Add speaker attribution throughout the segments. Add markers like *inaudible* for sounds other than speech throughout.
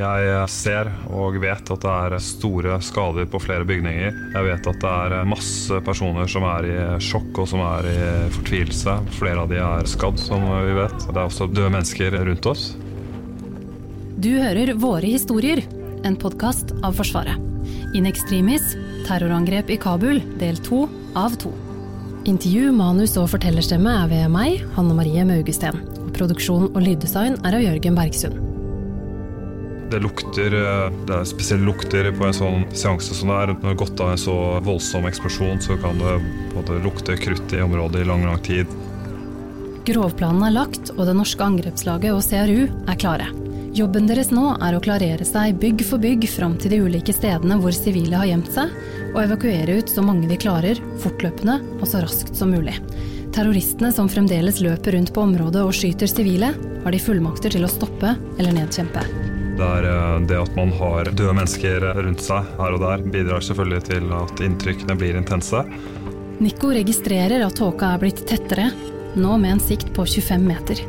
Speaker 1: Jeg ser og vet at det er store skader på flere bygninger. Jeg vet at det er masse personer som er i sjokk og som er i fortvilelse. Flere av de er skadd, som vi vet. Det er også døde mennesker rundt oss.
Speaker 2: Du hører Våre historier, en podkast av Forsvaret. In extremis terrorangrep i Kabul, del to av to. Intervju, manus og fortellerstemme er ved meg, Hanne Marie Maugesten. Produksjon og lyddesign er av Jørgen Bergsund.
Speaker 1: Det lukter eh, Det er spesielle lukter på en sånn seanse som det er. Når det har gått av en så voldsom eksplosjon, så kan det både lukte krutt i området i lang, lang tid.
Speaker 2: Grovplanen er lagt, og det norske angrepslaget og CRU er klare. Jobben deres nå er å klarere seg bygg for bygg fram til de ulike stedene hvor sivile har gjemt seg, og evakuere ut så mange de klarer, fortløpende og så raskt som mulig. Terroristene som fremdeles løper rundt på området og skyter sivile, har de fullmakter til å stoppe eller nedkjempe.
Speaker 1: Det er eh, det at man har døde mennesker rundt seg her og der, bidrar selvfølgelig til at inntrykkene blir intense.
Speaker 2: Nico registrerer at tåka er blitt tettere, nå med en sikt på 25 meter.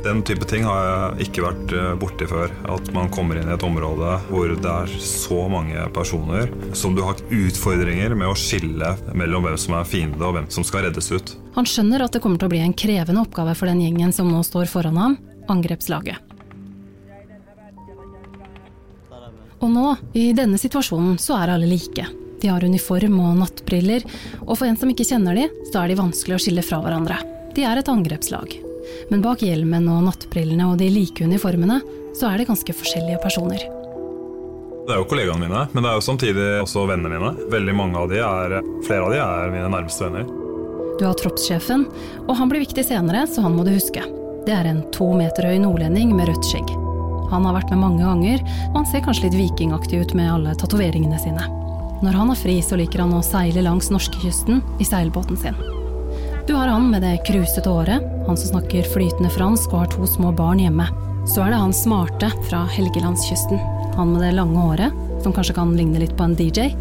Speaker 1: Den type ting har jeg ikke vært eh, borti før. At man kommer inn i et område hvor det er så mange personer som du har utfordringer med å skille mellom hvem som er fiende og hvem som skal reddes ut.
Speaker 2: Han skjønner at det kommer til å bli en krevende oppgave for den gjengen som nå står foran ham, angrepslaget. Og nå, i denne situasjonen, så er alle like. De har uniform og nattbriller, og for en som ikke kjenner de, så er de vanskelig å skille fra hverandre. De er et angrepslag. Men bak hjelmen og nattbrillene og de like uniformene, så er det ganske forskjellige personer.
Speaker 1: Det er jo kollegaene mine, men det er jo samtidig også vennene mine. Veldig mange av de er, Flere av de er mine nærmeste venner.
Speaker 2: Du har troppssjefen, og han blir viktig senere, så han må du huske. Det er en to meter høy nordlending med rødt skjegg. Han har vært med mange ganger, og han ser kanskje litt vikingaktig ut med alle tatoveringene sine. Når han har fri, så liker han å seile langs norskekysten i seilbåten sin. Du har han med det krusete håret, han som snakker flytende fransk og har to små barn hjemme. Så er det han smarte fra Helgelandskysten. Han med det lange håret, som kanskje kan ligne litt på en DJ.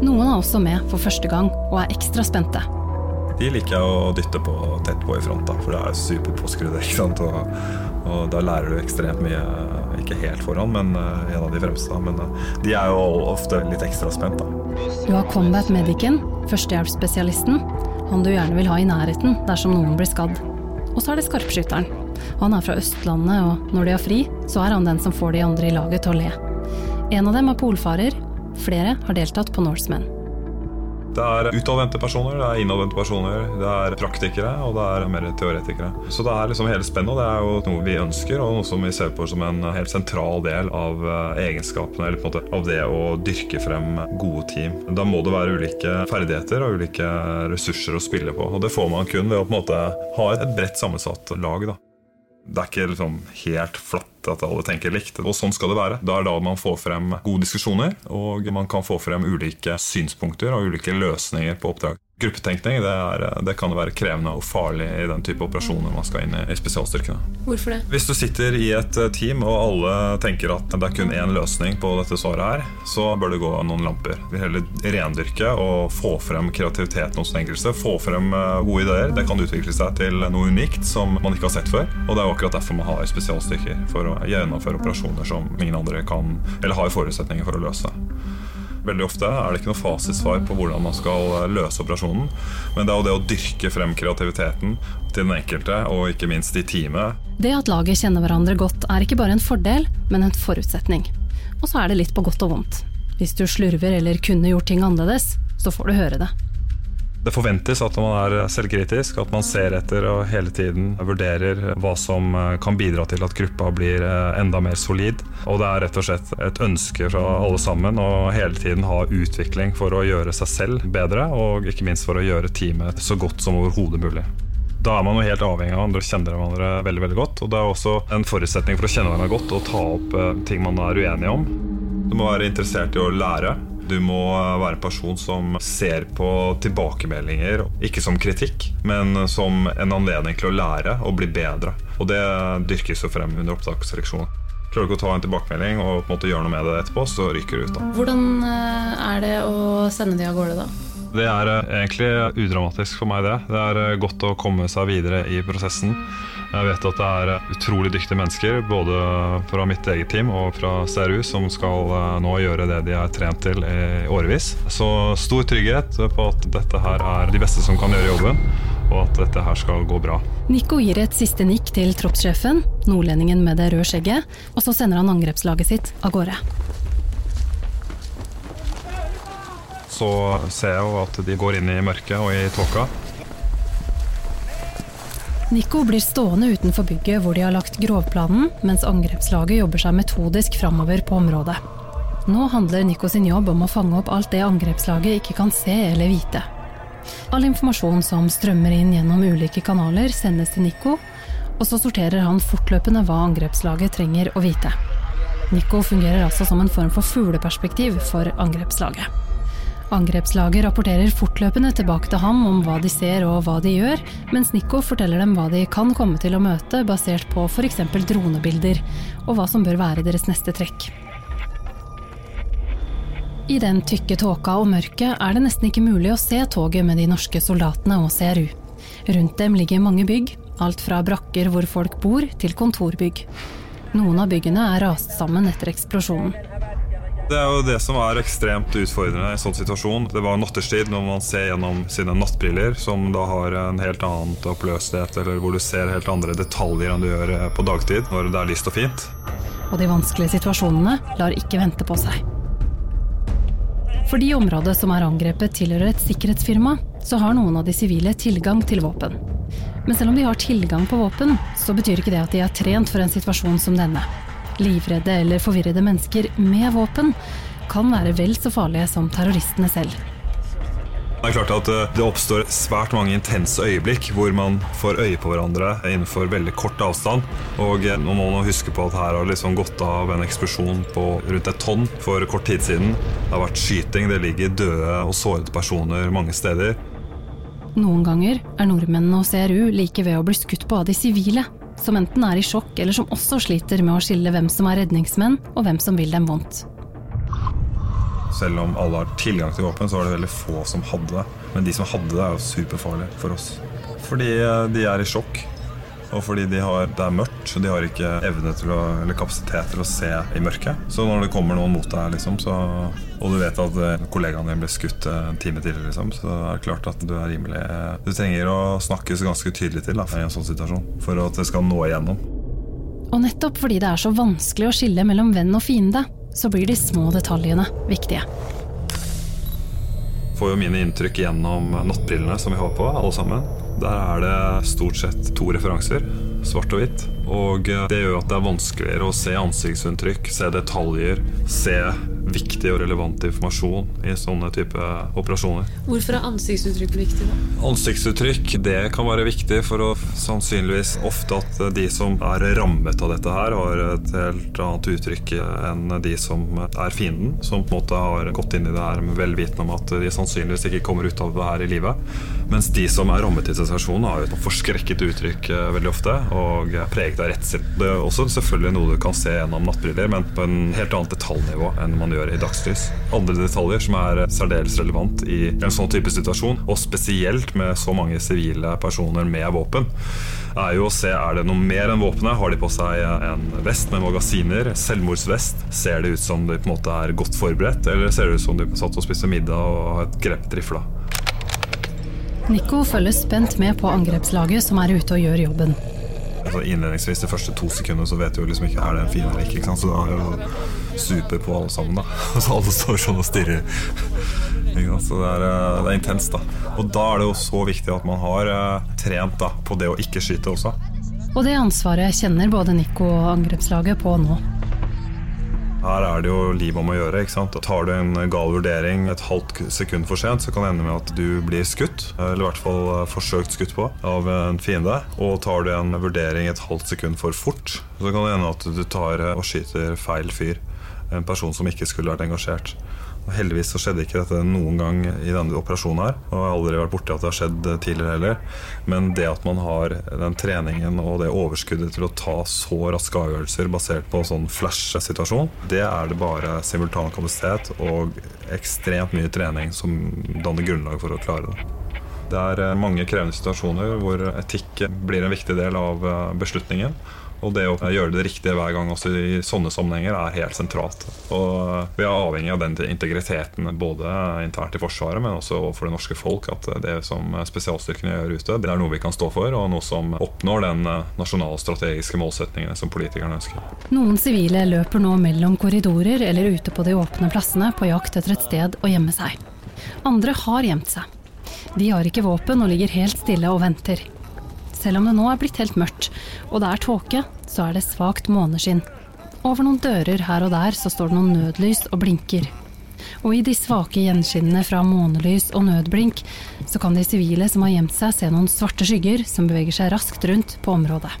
Speaker 2: Noen er også med for første gang og er ekstra spente.
Speaker 1: De liker jeg å dytte på tett på i front, da, for det er superpåskrudd. ikke sant? Og, da lærer du ekstremt mye, ikke helt foran, men uh, en av de fremste. Men uh, de er jo ofte litt ekstra spent, da.
Speaker 2: Du har combat medicen, førstehjelpsspesialisten, han du gjerne vil ha i nærheten dersom noen blir skadd. Og så er det skarpskytteren. Han er fra Østlandet, og når de har fri, så er han den som får de andre i laget til å le. En av dem er polfarer. Flere har deltatt på Norsemen.
Speaker 1: Det er utadvendte personer, det er innadvendte personer, det er praktikere og det er mer teoretikere. Så det er liksom hele spennet, og det er jo noe vi ønsker, og noe som vi ser på som en helt sentral del av eh, egenskapene, eller på en måte av det å dyrke frem gode team. Da må det være ulike ferdigheter og ulike ressurser å spille på, og det får man kun ved å på en måte ha et bredt sammensatt lag. da. Det er ikke liksom helt flatt at alle tenker likt. Og sånn skal det være. Da er det da man får frem gode diskusjoner, og man kan få frem ulike synspunkter og ulike løsninger på oppdrag. Gruppetenkning det, er, det kan være krevende og farlig i den type operasjoner man skal inn i, i spesialstyrkene.
Speaker 2: Hvorfor det?
Speaker 1: Hvis du sitter i et eh, team og alle tenker at det er kun én løsning på dette svaret her, så bør det gå noen lamper. Vi heller rendyrke og få frem kreativiteten hos den enkelte. Få frem eh, gode ideer. Det kan utvikle seg til noe unikt som man ikke har sett før. Og det er jo akkurat derfor man har spesialstyrker. For å gjennomføre operasjoner som ingen andre kan eller har forutsetninger for å løse. Veldig ofte er det ikke noe fasitsvar på hvordan man skal eh, løse operasjonen. Men det er jo det å dyrke frem kreativiteten til den enkelte, og ikke minst i teamet.
Speaker 2: Det at laget kjenner hverandre godt er ikke bare en fordel, men en forutsetning. Og så er det litt på godt og vondt. Hvis du slurver eller kunne gjort ting annerledes, så får du høre det.
Speaker 1: Det forventes at man er selvkritisk, at man ser etter og hele tiden vurderer hva som eh, kan bidra til at gruppa blir eh, enda mer solid. Og det er rett og slett et ønske fra alle sammen å hele tiden ha utvikling for å gjøre seg selv bedre, og ikke minst for å gjøre teamet så godt som overhodet mulig. Da er man jo helt avhengig av andre, kjenner hverandre veldig veldig godt. Og det er også en forutsetning for å kjenne hverandre godt og ta opp eh, ting man er uenige om. Du må være interessert i å lære. Du må være en person som ser på tilbakemeldinger, ikke som kritikk, men som en anledning til å lære og bli bedre. Og det dyrkes jo frem under opptaksreaksjonen. Klarer du ikke å ta en tilbakemelding og på en måte gjøre noe med det etterpå, så ryker du ut. da.
Speaker 2: Hvordan eh, er det å sende de av gårde, da?
Speaker 1: Det er eh, egentlig udramatisk for meg, det. Det er eh, godt å komme seg videre i prosessen. Jeg vet at det er eh, utrolig dyktige mennesker, både fra mitt eget team og fra CRU, som skal nå gjøre det de er trent til i årevis. Så stor trygghet på at dette her er de beste som kan gjøre jobben, og at dette her skal gå bra.
Speaker 2: Nico gir et siste nikk til troppssjefen, nordlendingen med det røde skjegget, og så sender han angrepslaget sitt av gårde.
Speaker 1: så ser jeg jo at de går inn i mørket og i tåka.
Speaker 2: Nico blir stående utenfor bygget hvor de har lagt grovplanen, mens angrepslaget jobber seg metodisk framover på området. Nå handler Nico sin jobb om å fange opp alt det angrepslaget ikke kan se eller vite. All informasjon som strømmer inn gjennom ulike kanaler, sendes til Nico, og så sorterer han fortløpende hva angrepslaget trenger å vite. Nico fungerer altså som en form for fugleperspektiv for angrepslaget. Angrepslaget rapporterer fortløpende tilbake til ham om hva de ser og hva de gjør, mens Nico forteller dem hva de kan komme til å møte basert på f.eks. dronebilder, og hva som bør være deres neste trekk. I den tykke tåka og mørket er det nesten ikke mulig å se toget med de norske soldatene og CRU. Rundt dem ligger mange bygg, alt fra brakker hvor folk bor, til kontorbygg. Noen av byggene er rast sammen etter eksplosjonen.
Speaker 1: Det er jo det som er ekstremt utfordrende i en sånn situasjon. Det var nattetid, når man ser gjennom sine nattbriller, som da har en helt annen oppløslighet, eller hvor du ser helt andre detaljer enn du gjør eh, på dagtid når det er lyst og fint.
Speaker 2: Og de vanskelige situasjonene lar ikke vente på seg. Fordi området som er angrepet tilhører et sikkerhetsfirma, så har noen av de sivile tilgang til våpen. Men selv om de har tilgang på våpen, så betyr ikke det at de er trent for en situasjon som denne livredde eller forvirrede mennesker med våpen kan være vel så farlige som terroristene selv.
Speaker 1: Det er klart at eh, det oppstår svært mange intense øyeblikk hvor man får øye på hverandre innenfor veldig kort avstand. Og eh, nå må man huske på at her har liksom gått av en eksplosjon på rundt et tonn for kort tid siden. Det har vært skyting, det ligger døde og sårede personer mange steder.
Speaker 2: Noen ganger er nordmennene og CRU like ved å bli skutt på av de sivile som enten er i sjokk eller som også sliter med å skille hvem som er redningsmenn og hvem som vil dem vondt.
Speaker 1: Selv om alle har tilgang til våpen, så var det veldig få som hadde det. Men de som hadde det, er jo superfarlig for oss. Fordi eh, de er i sjokk. Og fordi de har, det er mørkt, så de har ikke evne til å, eller kapasitet til å se i mørket. Så når det kommer noen mot deg, liksom, så, og du vet at eh, kollegaen din ble skutt eh, en time tidligere, liksom, så er det klart at du er rimelig Du trenger å snakkes ganske tydelig til da, i en sånn situasjon for at det skal nå igjennom.
Speaker 2: Og nettopp fordi det er så vanskelig å skille mellom venn og fiende, så blir de små detaljene viktige
Speaker 1: får jo mine inntrykk gjennom nattbrillene som vi har på, alle sammen. Der er det stort sett to referanser, svart og hvitt. Og det gjør at det er vanskeligere å se ansiktsuttrykk, se detaljer, se viktig og relevant informasjon i sånne type operasjoner.
Speaker 3: Hvorfor er ansiktsuttrykk viktig? da?
Speaker 1: Ansiktsuttrykk det kan være viktig for å sannsynligvis ofte at de som er rammet av dette her, har et helt annet uttrykk enn de som er fienden. Som på en måte har gått inn i det her med vel vitende om at de sannsynligvis ikke kommer ut av det her i livet. Mens de som er rammet i situasjonen, har et forskrekket uttrykk eh, veldig ofte og er preget av redsel. Det er også selvfølgelig noe du kan se gjennom nattbriller, men på en helt annet detaljnivå enn man gjør i dagslys. Andre detaljer som er særdeles relevant i en sånn type situasjon, og spesielt med så mange sivile personer med våpen, er jo å se er det noe mer enn våpenet. Har de på seg en vest med magasiner? Selvmordsvest? Ser det ut som de på en måte er godt forberedt, eller ser det ut som de satt og spiste middag og har et grep rifla?
Speaker 2: Nico følger spent med på angrepslaget som er ute og gjør jobben.
Speaker 1: Altså innledningsvis de første to sekundene så vet du jo liksom ikke er det en fin eller ikke. ikke? Så da er jo super på alle sammen. da *laughs* Så alle står sånn og stirrer. Så det er, eh, det er intenst. da Og da er det jo så viktig at man har uh, trent da på det å ikke skyte også.
Speaker 2: Og det ansvaret kjenner både Nico og angrepslaget på nå.
Speaker 1: Her er det jo liv om å gjøre. ikke sant? Tar du en gal vurdering et halvt sekund for sent, så kan det ende med at du blir skutt, eller i hvert fall eh, forsøkt skutt på, av en fiende. Og tar du en vurdering et halvt sekund for fort, så kan det ende at du tar og skyter feil fyr. En person som ikke skulle vært engasjert. Heldigvis så skjedde ikke dette noen gang i denne operasjonen her. Og jeg har aldri vært borti at det har skjedd tidligere heller. Men det at man har den treningen og det overskuddet til å ta så raske avgjørelser basert på sånn flash-situasjon, det er det bare simultan kapasitet og ekstremt mye trening som danner grunnlag for å klare det. Det er eh, mange krevende situasjoner hvor etikk blir en viktig del av eh, beslutningen. Og det å gjøre det riktige hver gang også i sånne sammenhenger er helt sentralt. Og vi er avhengig av den integriteten både internt i Forsvaret, men også for det norske folk. At det som spesialstyrkene gjør ute, det er noe vi kan stå for, og noe som oppnår den nasjonale strategiske målsettingene som politikerne ønsker.
Speaker 2: Noen sivile løper nå mellom korridorer eller ute på de åpne plassene på jakt etter et sted å gjemme seg. Andre har gjemt seg. De har ikke våpen og ligger helt stille og venter. Selv om det nå er blitt helt mørkt, og det er tåke, så er det svakt måneskinn. Over noen dører her og der så står det noen nødlys og blinker. Og i de svake gjenskinnene fra månelys og nødblink, så kan de sivile som har gjemt seg, se noen svarte skygger som beveger seg raskt rundt på området.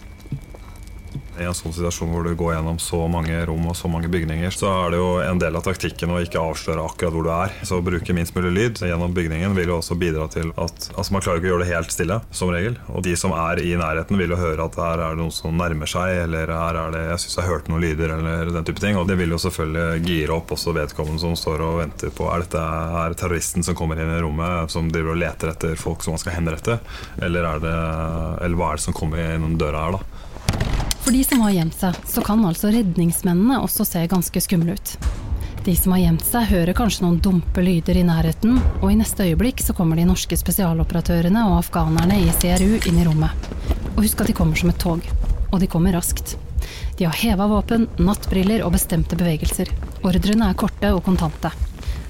Speaker 1: I en sånn situasjon hvor du går gjennom så mange rom og så mange bygninger, så er det jo en del av taktikken å ikke avsløre akkurat hvor du er. Så å bruke minst mulig lyd gjennom bygningen vil jo også bidra til at altså man klarer ikke å gjøre det helt stille, som regel. Og de som er i nærheten, vil jo høre at her er det noen som nærmer seg, eller her er det jeg syns jeg hørte noen lyder, eller den type ting. Og det vil jo selvfølgelig gire opp også vedkommende som står og venter på er dette er terroristen som kommer inn i rommet, som driver og leter etter folk som man skal henrette, eller, er det, eller hva er det som kommer gjennom døra her, da.
Speaker 2: For de som har gjemt seg, så kan altså redningsmennene også se ganske skumle ut. De som har gjemt seg, hører kanskje noen dumpe lyder i nærheten, og i neste øyeblikk så kommer de norske spesialoperatørene og afghanerne i CRU inn i rommet. Og husk at de kommer som et tog. Og de kommer raskt. De har heva våpen, nattbriller og bestemte bevegelser. Ordrene er korte og kontante.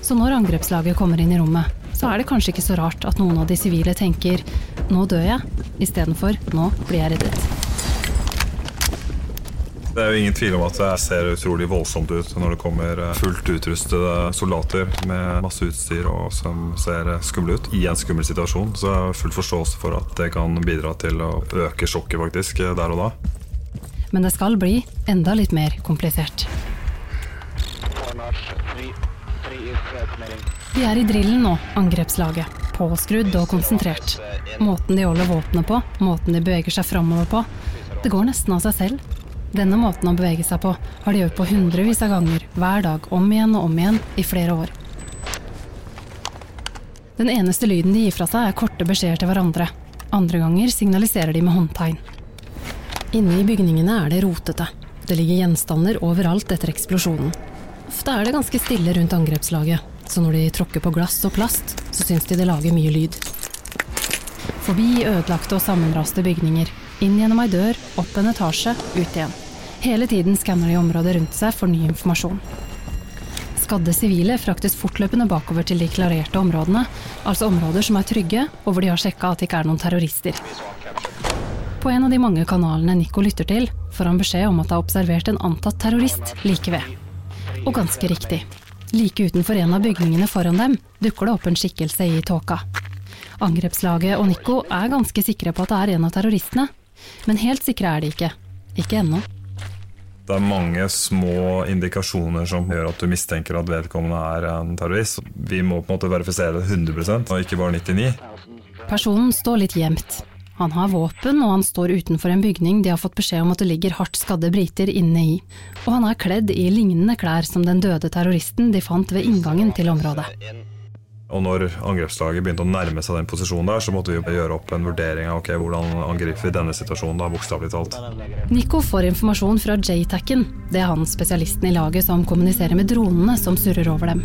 Speaker 2: Så når angrepslaget kommer inn i rommet, så er det kanskje ikke så rart at noen av de sivile tenker 'nå dør jeg', istedenfor 'nå blir jeg reddet'.
Speaker 1: Det er jo ingen tvil om at det ser utrolig voldsomt ut når det kommer eh, fullt utrustede soldater med masse utstyr og som ser skumle ut i en skummel situasjon. Så jeg har full forståelse for at det kan bidra til å øke sjokket faktisk eh, der og da.
Speaker 2: Men det skal bli enda litt mer komplisert. De er i drillen nå, angrepslaget. Påskrudd og konsentrert. Måten de holder våpenet på, måten de beveger seg framover på. Det går nesten av seg selv. Denne måten å bevege seg på har de øvd på hundrevis av ganger, hver dag, om igjen og om igjen, i flere år. Den eneste lyden de gir fra seg, er korte beskjeder til hverandre. Andre ganger signaliserer de med håndtegn. Inne i bygningene er det rotete. Det ligger gjenstander overalt etter eksplosjonen. Ofte er det ganske stille rundt angrepslaget, så når de tråkker på glass og plast, så syns de det lager mye lyd. Forbi ødelagte og sammenraste bygninger, inn gjennom ei dør, opp en etasje, ut igjen. Hele tiden skanner de området rundt seg for ny informasjon. Skadde sivile fraktes fortløpende bakover til de klarerte områdene, altså områder som er trygge, og hvor de har sjekka at det ikke er noen terrorister. På en av de mange kanalene Nico lytter til, får han beskjed om at det er observert en antatt terrorist like ved. Og ganske riktig. Like utenfor en av bygningene foran dem dukker det opp en skikkelse i tåka. Angrepslaget og Nico er ganske sikre på at det er en av terroristene, men helt sikre er de ikke. Ikke ennå.
Speaker 1: Det er mange små indikasjoner som gjør at du mistenker at vedkommende er en terrorist. Vi må på en måte verifisere det 100 og ikke bare 99
Speaker 2: Personen står litt gjemt. Han har våpen, og han står utenfor en bygning de har fått beskjed om at det ligger hardt skadde briter inne i. Og han er kledd i lignende klær som den døde terroristen de fant ved inngangen til området.
Speaker 1: Og når angrepslaget begynte å nærme seg den posisjonen der, så måtte vi gjøre opp en vurdering av okay, hvordan angriper vi denne situasjonen, da, talt.
Speaker 2: Nico får informasjon fra JTAC-en. Det er han spesialisten i laget som kommuniserer med dronene som surrer over dem.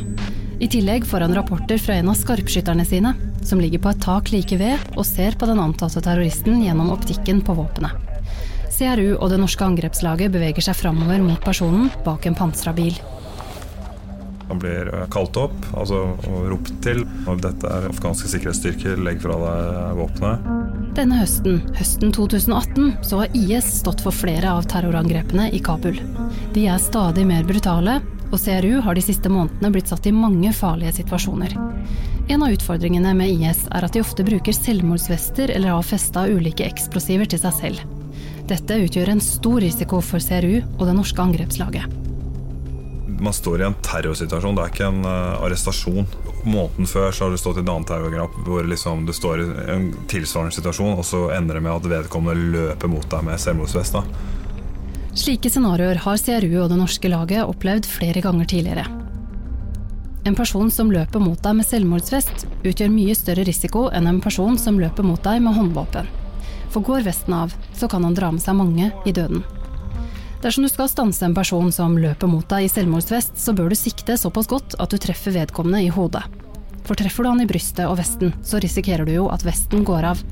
Speaker 2: I tillegg får han rapporter fra en av skarpskytterne sine, som ligger på et tak like ved og ser på den antatte terroristen gjennom optikken på våpenet. CRU og det norske angrepslaget beveger seg framover mot personen bak en pansra bil.
Speaker 1: Han blir eh, kalt opp altså, og ropt til. Og dette er afghanske sikkerhetsstyrker, legg fra deg våpenet.
Speaker 2: Denne høsten, høsten 2018, så har IS stått for flere av terrorangrepene i Kabul. De er stadig mer brutale, og CRU har de siste månedene blitt satt i mange farlige situasjoner. En av utfordringene med IS er at de ofte bruker selvmordsvester eller har festa ulike eksplosiver til seg selv. Dette utgjør en stor risiko for CRU og det norske angrepslaget
Speaker 1: Man står i en terrorsituasjon, det er ikke en uh, arrestasjon. Måneden før så har du stått i et annet terrorgrap hvor liksom du står i en tilsvarende situasjon, og så ender det med at vedkommende løper mot deg med selvmordsvest.
Speaker 2: Slike scenarioer har CRU og det norske laget opplevd flere ganger tidligere. En person som løper mot deg med selvmordsvest, utgjør mye større risiko enn en person som løper mot deg med håndvåpen. For går vesten av, så kan han dra med seg mange i døden. Dersom du skal stanse en person som løper mot deg i selvmordsvest, så bør du sikte såpass godt at du treffer vedkommende i hodet. For treffer du han i brystet og vesten, så risikerer du jo at vesten går av.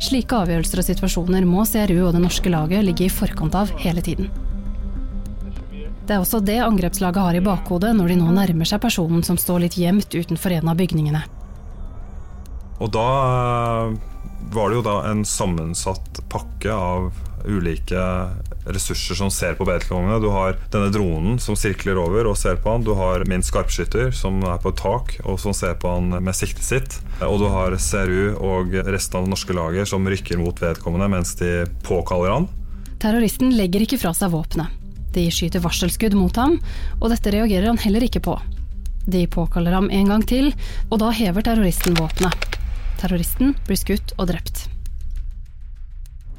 Speaker 2: Slike avgjørelser og situasjoner må CRU og det norske laget ligge i forkant av hele tiden. Det er også det angrepslaget har i bakhodet når de nå nærmer seg personen som står litt gjemt utenfor en av bygningene.
Speaker 1: Og da eh, var det jo da en sammensatt pakke av ulike ressurser som ser på vedkommende. Du har denne dronen som sirkler over og ser på han. Du har min skarpskytter som er på et tak og som ser på han med siktet sitt. Og du har CRU og resten av det norske laget som rykker mot vedkommende mens de påkaller han.
Speaker 2: Terroristen legger ikke fra seg våpenet. De skyter varselskudd mot ham, og dette reagerer han heller ikke på. De påkaller ham en gang til, og da hever terroristen våpenet. Terroristen blir skutt og drept.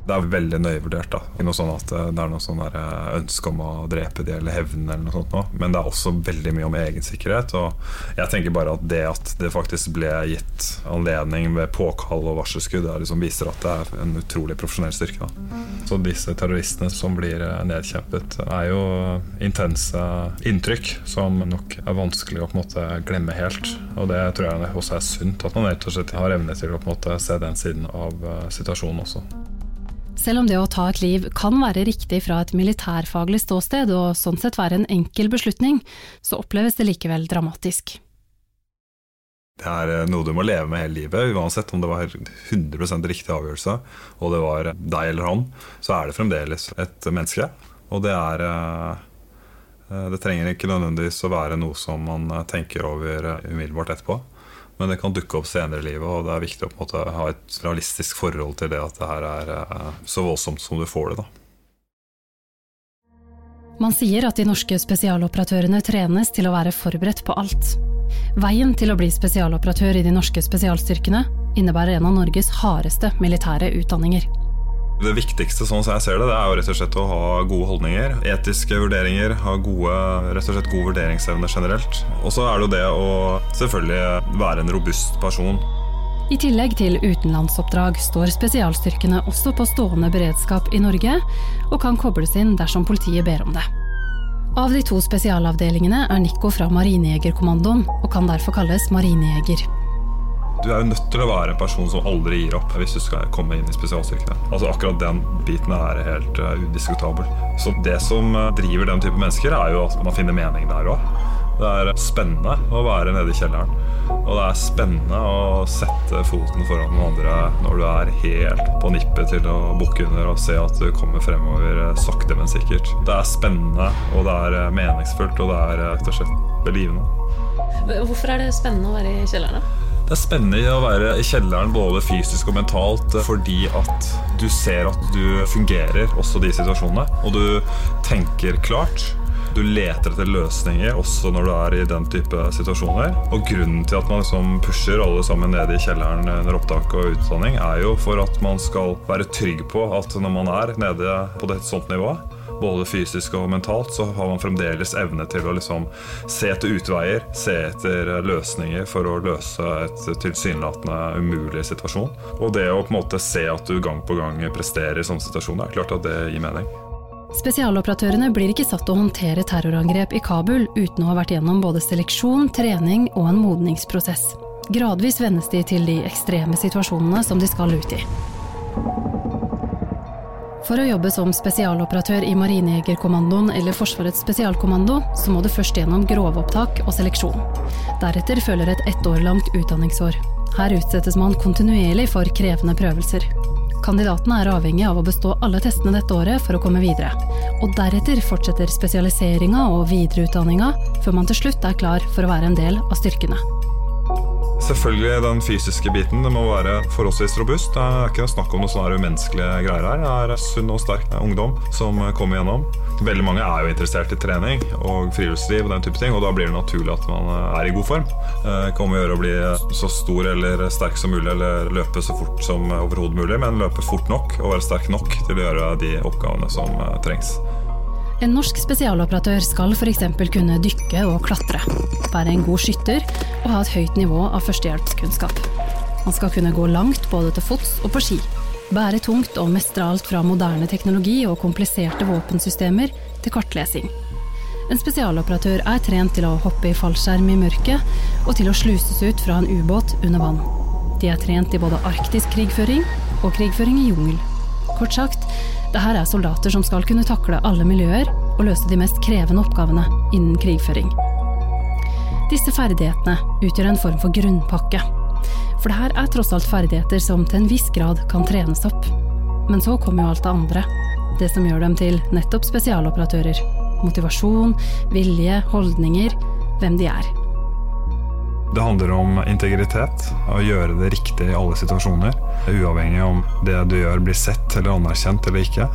Speaker 1: Det er veldig nøye vurdert. da noe sånn at eh, det er noe sånn eh, ønske om å drepe de eller hevne, eller noe sånt nå. men det er også veldig mye om egensikkerhet. Og jeg tenker bare at det at det faktisk ble gitt anledning ved påkall og varselskudd, liksom viser at det er en utrolig profesjonell styrke. Da. Så disse terroristene som blir eh, nedkjempet, er jo intense inntrykk som nok er vanskelig å på en måte glemme helt. Og det tror jeg også er sunt, at man rett og slett har evne til å på en måte se den siden av situasjonen også.
Speaker 2: Selv om det å ta et liv kan være riktig fra et militærfaglig ståsted, og sånn sett være en enkel beslutning, så oppleves det likevel dramatisk.
Speaker 1: Det er eh, noe du må leve med hele livet, uansett om det var 100% riktig avgjørelse, og det var deg eller han, så er det fremdeles et menneske. Og det er eh, eh, Det trenger ikke nødvendigvis å være noe som man tenker over umiddelbart etterpå. Men det kan dukke opp senere i livet, og det er viktig å måte, ha et realistisk forhold til det at det her er uh, så voldsomt som du får det. da.
Speaker 2: Man sier at de norske spesialoperatørene trenes til å være forberedt på alt. Veien til å bli spesialoperatør i de norske spesialstyrkene innebærer en av Norges hardeste militære utdanninger.
Speaker 1: Det viktigste sånn som jeg ser det, det er jo rett og slett å ha gode holdninger. Etiske vurderinger, ha gode, rett og slett god vurderingsevne generelt. Og så er det jo det å selvfølgelig være en robust person.
Speaker 2: I tillegg til utenlandsoppdrag står spesialstyrkene også på stående beredskap i Norge, og kan kobles inn dersom politiet ber om det. Av de to spesialavdelingene er Nico fra Marinejegerkommandoen, og kan derfor kalles marinejeger.
Speaker 1: Du er jo nødt til å være en person som aldri gir opp hvis du skal komme inn i spesialstyrkene. Altså Akkurat den biten er helt uh, udiskutabel. Så det som uh, driver den type mennesker, er jo at man finner mening der òg. Det er spennende å være nede i kjelleren. Og det er spennende å sette foten foran noen andre når du er helt på nippet til å bukke under og se at du kommer fremover eh, sakte, men sikkert. Det er spennende, og det er meningsfullt, og det er rett og slett belivende.
Speaker 3: Hvorfor er det spennende å være i kjelleren?
Speaker 1: Det er spennende å være i kjelleren både fysisk og mentalt fordi at du ser at du fungerer også de situasjonene. Og du tenker klart. Du leter etter løsninger også når du er i den type situasjoner. Og grunnen til at man liksom pusher alle sammen nede i kjelleren under opptak og utdanning, er jo for at man skal være trygg på at når man er nede på et sånt nivå, både fysisk og mentalt, så har man fremdeles evne til å liksom se etter utveier, se etter løsninger for å løse et tilsynelatende umulig situasjon. Og det å på en måte se at du gang på gang presterer i sånne situasjoner, er klart at det gir mening.
Speaker 2: Spesialoperatørene blir ikke satt til å håndtere terrorangrep i Kabul uten å ha vært gjennom både seleksjon, trening og en modningsprosess. Gradvis vennes de til de ekstreme situasjonene som de skal ut i. For å jobbe som spesialoperatør i Marinejegerkommandoen eller Forsvarets spesialkommando, så må du først gjennom grovopptak og seleksjon. Deretter følger et ett år langt utdanningsår. Her utsettes man kontinuerlig for krevende prøvelser. Kandidatene er avhengig av å bestå alle testene dette året for å komme videre. Og deretter fortsetter spesialiseringa og videreutdanninga, før man til slutt er klar for å være en del av styrkene.
Speaker 1: Selvfølgelig den fysiske biten. Det må være forholdsvis robust. Det er ikke snakk om noe sånne umenneskelige greier her. Det er sunn og sterk ungdom som kommer gjennom. Veldig mange er jo interessert i trening og friluftsliv, og den type ting, og da blir det naturlig at man er i god form. Det kan om å gjøre å bli så stor eller sterk som mulig, eller løpe så fort som overhodet mulig, men løpe fort nok og være sterk nok til å gjøre de oppgavene som trengs.
Speaker 2: En norsk spesialoperatør skal f.eks. kunne dykke og klatre, være en god skytter og ha et høyt nivå av førstehjelpskunnskap. Man skal kunne gå langt både til fots og på ski, bære tungt og mestre alt fra moderne teknologi og kompliserte våpensystemer til kartlesing. En spesialoperatør er trent til å hoppe i fallskjerm i mørket og til å sluses ut fra en ubåt under vann. De er trent i både arktisk krigføring og krigføring i jungel. Kort sagt, det her er soldater som skal kunne takle alle miljøer og løse de mest krevende oppgavene innen krigføring. Disse ferdighetene utgjør en form for grunnpakke. For det her er tross alt ferdigheter som til en viss grad kan trenes opp. Men så kommer jo alt det andre. Det som gjør dem til nettopp spesialoperatører. Motivasjon, vilje, holdninger, hvem de er.
Speaker 1: Det handler om integritet, å gjøre det riktig i alle situasjoner. Uavhengig om det du gjør blir sett eller anerkjent eller ikke.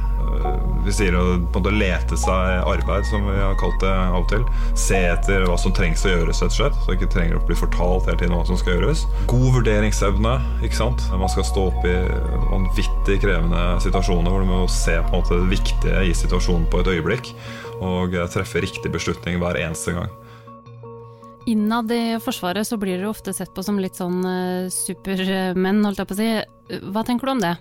Speaker 1: Vi sier å både lete seg arbeid, som vi har kalt det av og til. Se etter hva som trengs å gjøres, rett og slett. Så det ikke trenger å bli fortalt hele tiden hva som skal gjøres. God vurderingsevne. ikke sant? Man skal stå opp i vanvittig krevende situasjoner hvor du må se på en måte det viktige i situasjonen på et øyeblikk. Og treffe riktig beslutning hver eneste gang.
Speaker 2: Innad i Forsvaret så blir dere ofte sett på som litt sånn uh, supermenn, holdt jeg på å si. Hva tenker du om det?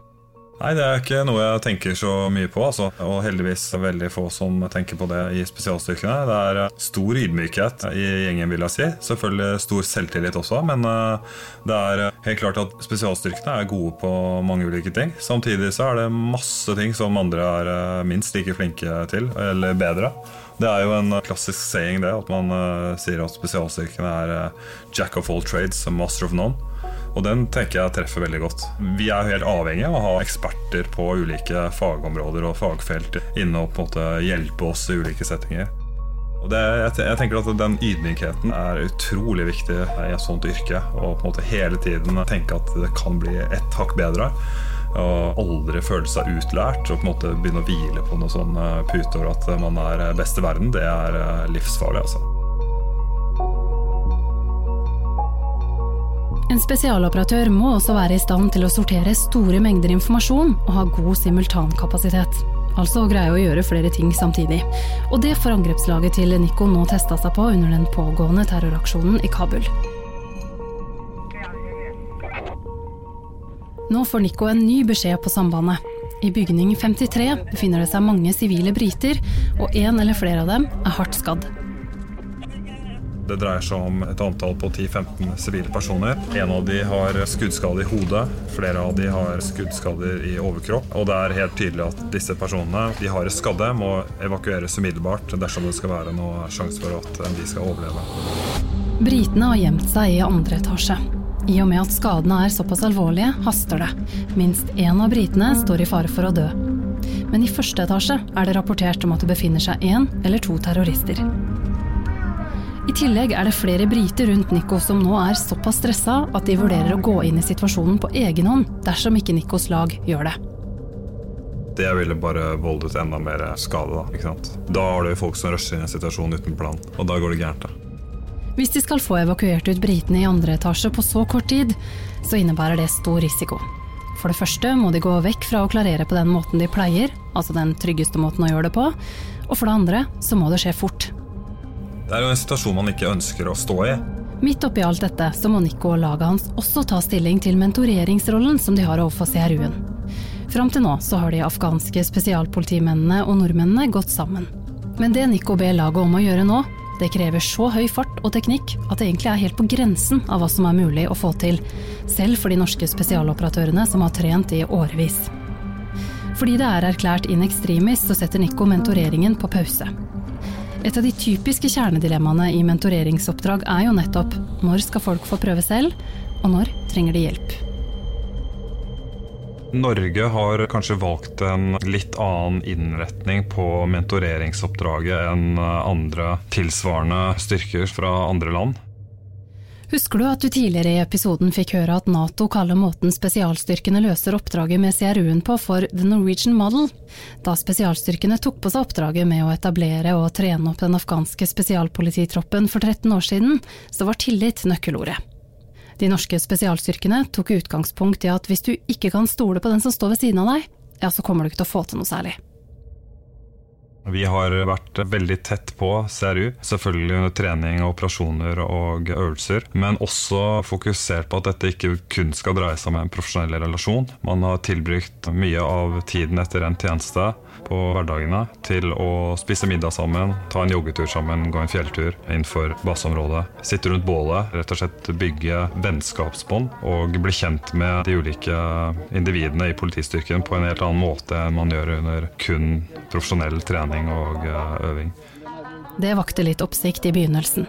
Speaker 1: Nei, Det er ikke noe jeg tenker så mye på. Altså. Og heldigvis veldig få som tenker på det i spesialstyrkene. Det er eh, stor ydmykhet i gjengen, vil jeg si. Selvfølgelig stor selvtillit også, men uh, det er helt klart at spesialstyrkene er gode på mange ulike ting. Samtidig så er det masse ting som andre er minst like flinke til, eller bedre. Det er jo en klassisk saying det, at man uh, sier at spesialstyrkene er uh, jack of all trades, master of none. Og den tenker jeg treffer veldig godt. Vi er jo helt avhengige av å ha eksperter på ulike fagområder og fagfelt inne og på en måte hjelpe oss i ulike settinger. Og det, jeg, tenker at Den ydmykheten er utrolig viktig i et sånt yrke. Og på en måte hele tiden tenke at det kan bli ett hakk bedre. Og aldri føle seg utlært og på en måte begynne å hvile på noe sånn puter at man er eh, best i verden, det er eh, livsfarlig, altså.
Speaker 2: En spesialoperatør må også være i stand til å sortere store mengder informasjon og ha god simultankapasitet. Altså greie å gjøre flere ting samtidig. Og det får angrepslaget til Nico nå testa seg på under den pågående terroraksjonen i Kabul. Nå får Nico en ny beskjed på sambandet. I bygning 53 befinner det seg mange sivile briter, og en eller flere av dem er hardt skadd.
Speaker 1: Det dreier seg om et antall på 10-15 sivile personer. En av de har skuddskade i hodet, flere av de har skuddskader i overkropp. Og det er helt tydelig at disse personene, de har skadde, må evakueres umiddelbart dersom det skal være noe sjanse for at de skal overleve.
Speaker 2: Britene har gjemt seg i andre etasje. I og med at skadene er såpass alvorlige, haster det. Minst én av britene står i fare for å dø. Men i første etasje er det rapportert om at det befinner seg én eller to terrorister. I tillegg er det flere briter rundt Nico som nå er såpass stressa at de vurderer å gå inn i situasjonen på egen hånd dersom ikke Nikos lag gjør det.
Speaker 1: Det ville bare voldet enda mer skade. Da, da har du folk som rusher inn i en situasjon uten plan, og da går det gærent. da.
Speaker 2: Hvis de skal få evakuert ut britene i andre etasje på så kort tid, så innebærer det stor risiko. For det første må de gå vekk fra å klarere på den måten de pleier, altså den tryggeste måten å gjøre det på, og for det andre så må det skje fort.
Speaker 1: Det er jo en situasjon man ikke ønsker å stå i.
Speaker 2: Midt oppi alt dette så må Nico og laget hans også ta stilling til mentoreringsrollen som de har overfor CRU-en. Fram til nå så har de afghanske spesialpolitimennene og nordmennene gått sammen. Men det Nico ber laget om å gjøre nå, det krever så høy fart og teknikk at det egentlig er helt på grensen av hva som er mulig å få til, selv for de norske spesialoperatørene som har trent i årevis. Fordi det er erklært in extremis, så setter Nico mentoreringen på pause. Et av de typiske kjernedilemmaene i mentoreringsoppdrag er jo nettopp når skal folk få prøve selv, og når trenger de hjelp.
Speaker 1: Norge har kanskje valgt en litt annen innretning på mentoreringsoppdraget enn andre tilsvarende styrker fra andre land.
Speaker 2: Husker du at du tidligere i episoden fikk høre at Nato kaller måten spesialstyrkene løser oppdraget med CRU-en på for the Norwegian model? Da spesialstyrkene tok på seg oppdraget med å etablere og trene opp den afghanske spesialpolititroppen for 13 år siden, så var tillit nøkkelordet. De norske spesialstyrkene tok utgangspunkt i at hvis du ikke kan stole på den som står ved siden av deg, ja, så kommer du ikke til å få til noe særlig.
Speaker 1: Vi har vært veldig tett på CRU, selvfølgelig under trening, operasjoner og øvelser. Men også fokusert på at dette ikke kun skal dreie seg om en profesjonell relasjon. Man har tilbrukt mye av tiden etter en tjeneste på hverdagene til å spise middag sammen, ta en joggetur sammen, gå en fjelltur innenfor baseområdet. Sitte rundt bålet, rett og slett bygge vennskapsbånd og bli kjent med de ulike individene i politistyrken på en helt annen måte enn man gjør under kun profesjonell trening og eh, øving.
Speaker 2: Det vakte litt oppsikt i begynnelsen.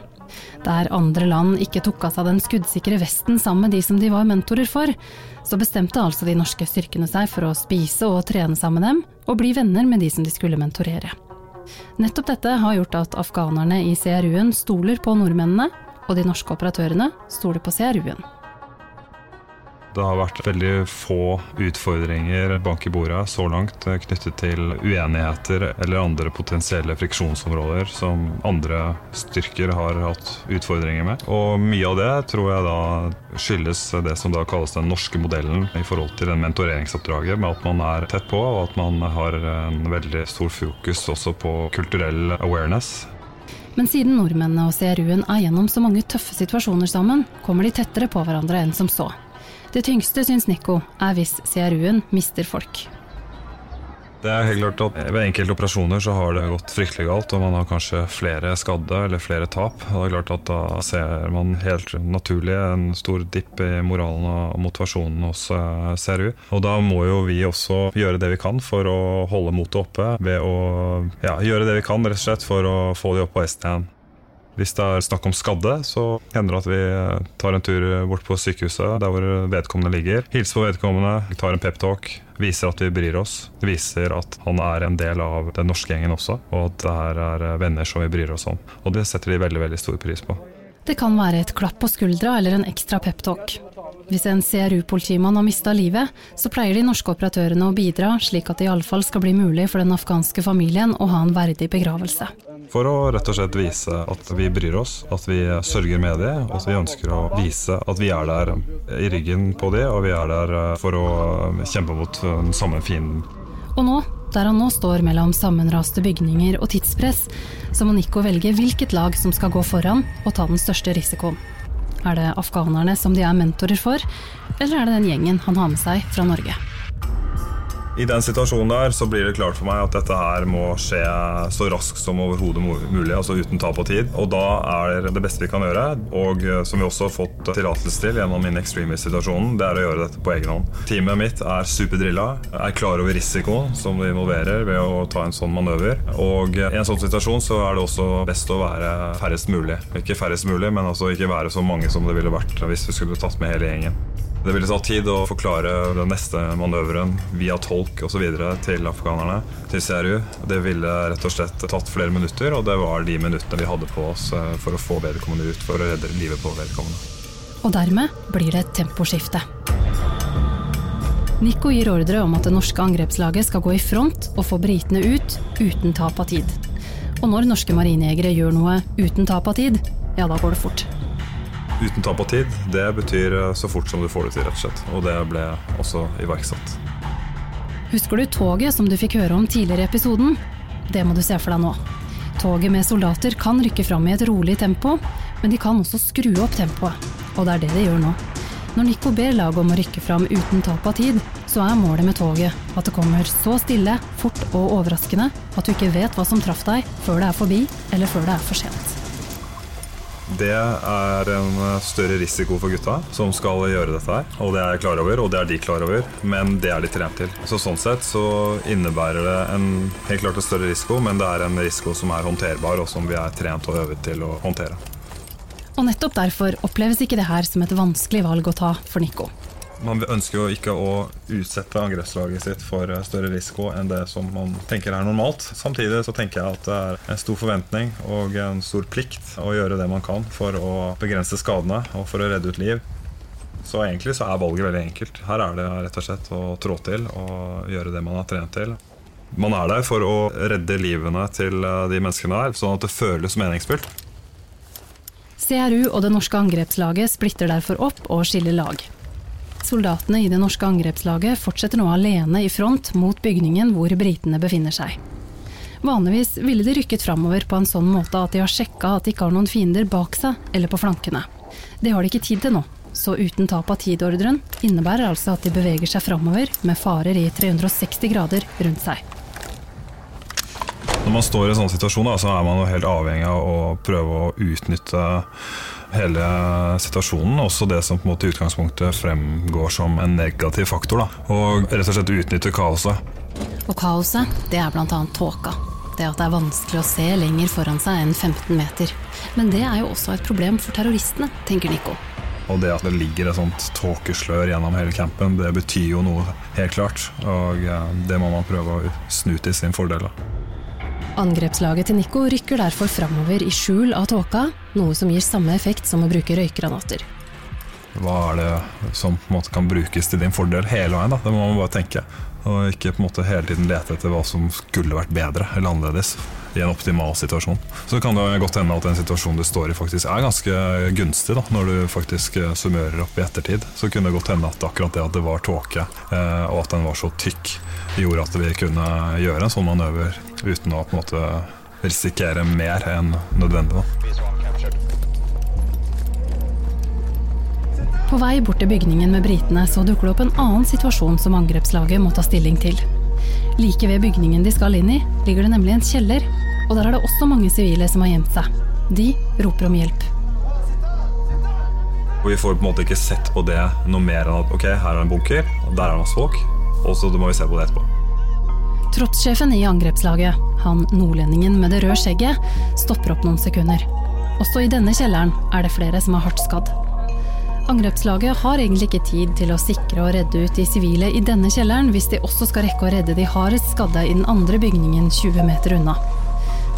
Speaker 2: Der andre land ikke tok av seg den skuddsikre vesten sammen med de som de var mentorer for, så bestemte altså de norske styrkene seg for å spise og trene sammen med dem, og bli venner med de som de skulle mentorere. Nettopp dette har gjort at afghanerne i CRU-en stoler på nordmennene, og de norske operatørene stoler på CRU-en.
Speaker 1: Det har vært veldig få utfordringer bank i bordet så langt eh, knyttet til uenigheter eller andre potensielle friksjonsområder som andre styrker har hatt utfordringer med. Og mye av det tror jeg da skyldes det som da kalles den norske modellen i forhold til den mentoreringsoppdraget, med at man er tett på og at man har en veldig stor fokus også på kulturell awareness.
Speaker 2: Men siden nordmennene og CRU-en er gjennom så mange tøffe situasjoner sammen, kommer de tettere på hverandre enn som så. Det tyngste, syns Nico, er hvis CRU-en mister folk.
Speaker 1: Det er helt klart at Ved enkelte operasjoner så har det gått fryktelig galt, og man har kanskje flere skadde eller flere tap. Det er klart at Da ser man helt naturlig en stor dipp i moralen og motivasjonen hos eh, CRU. Og Da må jo vi også gjøre det vi kan for å holde motet oppe, ved å ja, gjøre det vi kan rett og slett for å få de opp på hesten igjen. Hvis det er snakk om skadde, så hender det at vi tar en tur bort på sykehuset der hvor vedkommende ligger. Hilser på vedkommende, tar en peptalk, viser at vi bryr oss. Viser at han er en del av den norske gjengen også, og at det her er venner som vi bryr oss om. Og det setter de veldig, veldig stor pris på.
Speaker 2: Det kan være et klapp på skuldra eller en ekstra peptalk. Hvis en CRU-politimann har mista livet, så pleier de norske operatørene å bidra, slik at det iallfall skal bli mulig for den afghanske familien å ha en verdig begravelse.
Speaker 1: For å rett og slett vise at vi bryr oss, at vi sørger med dem, og at vi ønsker å vise at vi er der i ryggen på dem, og vi er der for å kjempe mot den samme fienden.
Speaker 2: Og nå, der han nå står mellom sammenraste bygninger og tidspress, så må Nico velge hvilket lag som skal gå foran og ta den største risikoen. Er det afghanerne som de er mentorer for, eller er det den gjengen han har med seg fra Norge?
Speaker 1: I den situasjonen der så blir det klart for meg at dette her må skje så raskt som overhodet mulig, altså uten tap av tid. Og da er det beste vi kan gjøre, og eh, som vi også har fått tillatelse til gjennom In Extremis-situasjonen, det er å gjøre dette på egen hånd. Teamet mitt er superdrilla, er klar over risikoen som det involverer ved å ta en sånn manøver. Og i en sånn situasjon så er det også best å være færrest mulig. Ikke færrest mulig, men altså ikke være så mange som det ville vært hvis vi skulle tatt med hele gjengen. Det ville tatt tid å forklare den neste manøveren via tolk osv. til afghanerne, til CRU. Det ville rett og slett tatt flere minutter, og det var de minuttene vi hadde på oss eh, for å få vedkommende ut, for å redde livet på vedkommende.
Speaker 2: Og dermed blir det et temposkifte. Nico gir ordre om at det norske angrepslaget skal gå i front og få britene ut uten tap av tid. Og når norske marinejegere gjør noe uten tap av tid, ja, da går det fort
Speaker 1: uten tap av tid, det betyr eh, så fort som du får det til, rett og slett. Og det ble også iverksatt.
Speaker 2: Husker du toget som du fikk høre om tidligere i episoden? Det må du se for deg nå. Toget med soldater kan rykke fram i et rolig tempo, men de kan også skru opp tempoet. Og det er det de gjør nå. Når Nico ber laget om å rykke fram uten tap av tid, så er målet med toget at det kommer så stille, fort og overraskende at du ikke vet hva som traff deg før det er forbi, eller før det er for sent.
Speaker 1: Det er en større risiko for gutta som skal gjøre dette her. Og det er jeg klar over, og det er de klar over, men det er de trent til. Så Sånn sett så innebærer det en helt klart en større risiko, men det er en risiko som er håndterbar, og som vi er trent og øvet til å håndtere.
Speaker 2: Og nettopp derfor oppleves ikke det her som et vanskelig valg å ta for Nico.
Speaker 1: Man ønsker jo ikke å utsette angrepslaget sitt for eh, større risiko enn det som man tenker er normalt. Samtidig så tenker jeg at det er en stor forventning og en stor plikt å gjøre det man kan for å begrense skadene og for å redde ut liv. Så egentlig så er valget veldig enkelt. Her er det rett og slett å trå til og gjøre det man har trent til. Man er der for å redde livene til eh, de menneskene der, sånn at det føles meningsfylt.
Speaker 2: CRU og det norske angrepslaget splitter derfor opp og skiller lag. Soldatene i det norske angrepslaget fortsetter nå alene i front mot bygningen hvor britene befinner seg. Vanligvis ville de rykket framover på en sånn måte at de har sjekka at de ikke har noen fiender bak seg eller på flankene. Det har de ikke tid til nå, så uten tap av tid-ordren innebærer altså at de beveger seg framover med farer i 360 grader rundt seg.
Speaker 1: Når man står i en sånn situasjon, så er man jo helt avhengig av å prøve å utnytte hele situasjonen, også det som på en måte i utgangspunktet fremgår som en negativ faktor. Da. Og rett og slett utnytte kaoset.
Speaker 2: Og kaoset, det er bl.a. tåka. Det at det er vanskelig å se lenger foran seg enn 15 meter. Men det er jo også et problem for terroristene, tenker Nico.
Speaker 1: Og det at det ligger et sånt tåkeslør gjennom hele campen, det betyr jo noe, helt klart. Og eh, det må man prøve å snu til sin fordel. Da.
Speaker 2: Angrepslaget til Nico rykker derfor framover i skjul av tåka, noe som gir samme effekt som å bruke røykgranater.
Speaker 1: Hva er det som på en måte kan brukes til din fordel hele veien? Da? Det må man bare tenke. Og ikke på en måte hele tiden lete etter hva som skulle vært bedre eller annerledes i en optimal situasjon. Så kan det godt hende at den situasjonen du står i faktisk er ganske gunstig, da, når du faktisk summerer opp i ettertid. Så kunne det godt hende at akkurat det at det var tåke, eh, og at den var så tykk, gjorde at vi kunne gjøre en sånn manøver uten å på en måte risikere mer enn nødvendig.
Speaker 2: På vei bort til bygningen med britene så dukker det opp en annen situasjon som angrepslaget må ta stilling til. Like ved bygningen de skal inn i, ligger det nemlig en kjeller, og der er det også mange sivile som har gjemt seg. De roper om hjelp.
Speaker 1: Vi får på en måte ikke sett på det noe mer enn at ok, her er en bunker, og der er det masse folk, og så må vi se på det etterpå.
Speaker 2: Troppssjefen i angrepslaget, han nordlendingen med det røde skjegget, stopper opp noen sekunder. Også i denne kjelleren er det flere som er hardt skadd. Angrepslaget har egentlig ikke tid til å sikre og redde ut de sivile i denne kjelleren, hvis de også skal rekke å redde de hardest skadde i den andre bygningen 20 meter unna.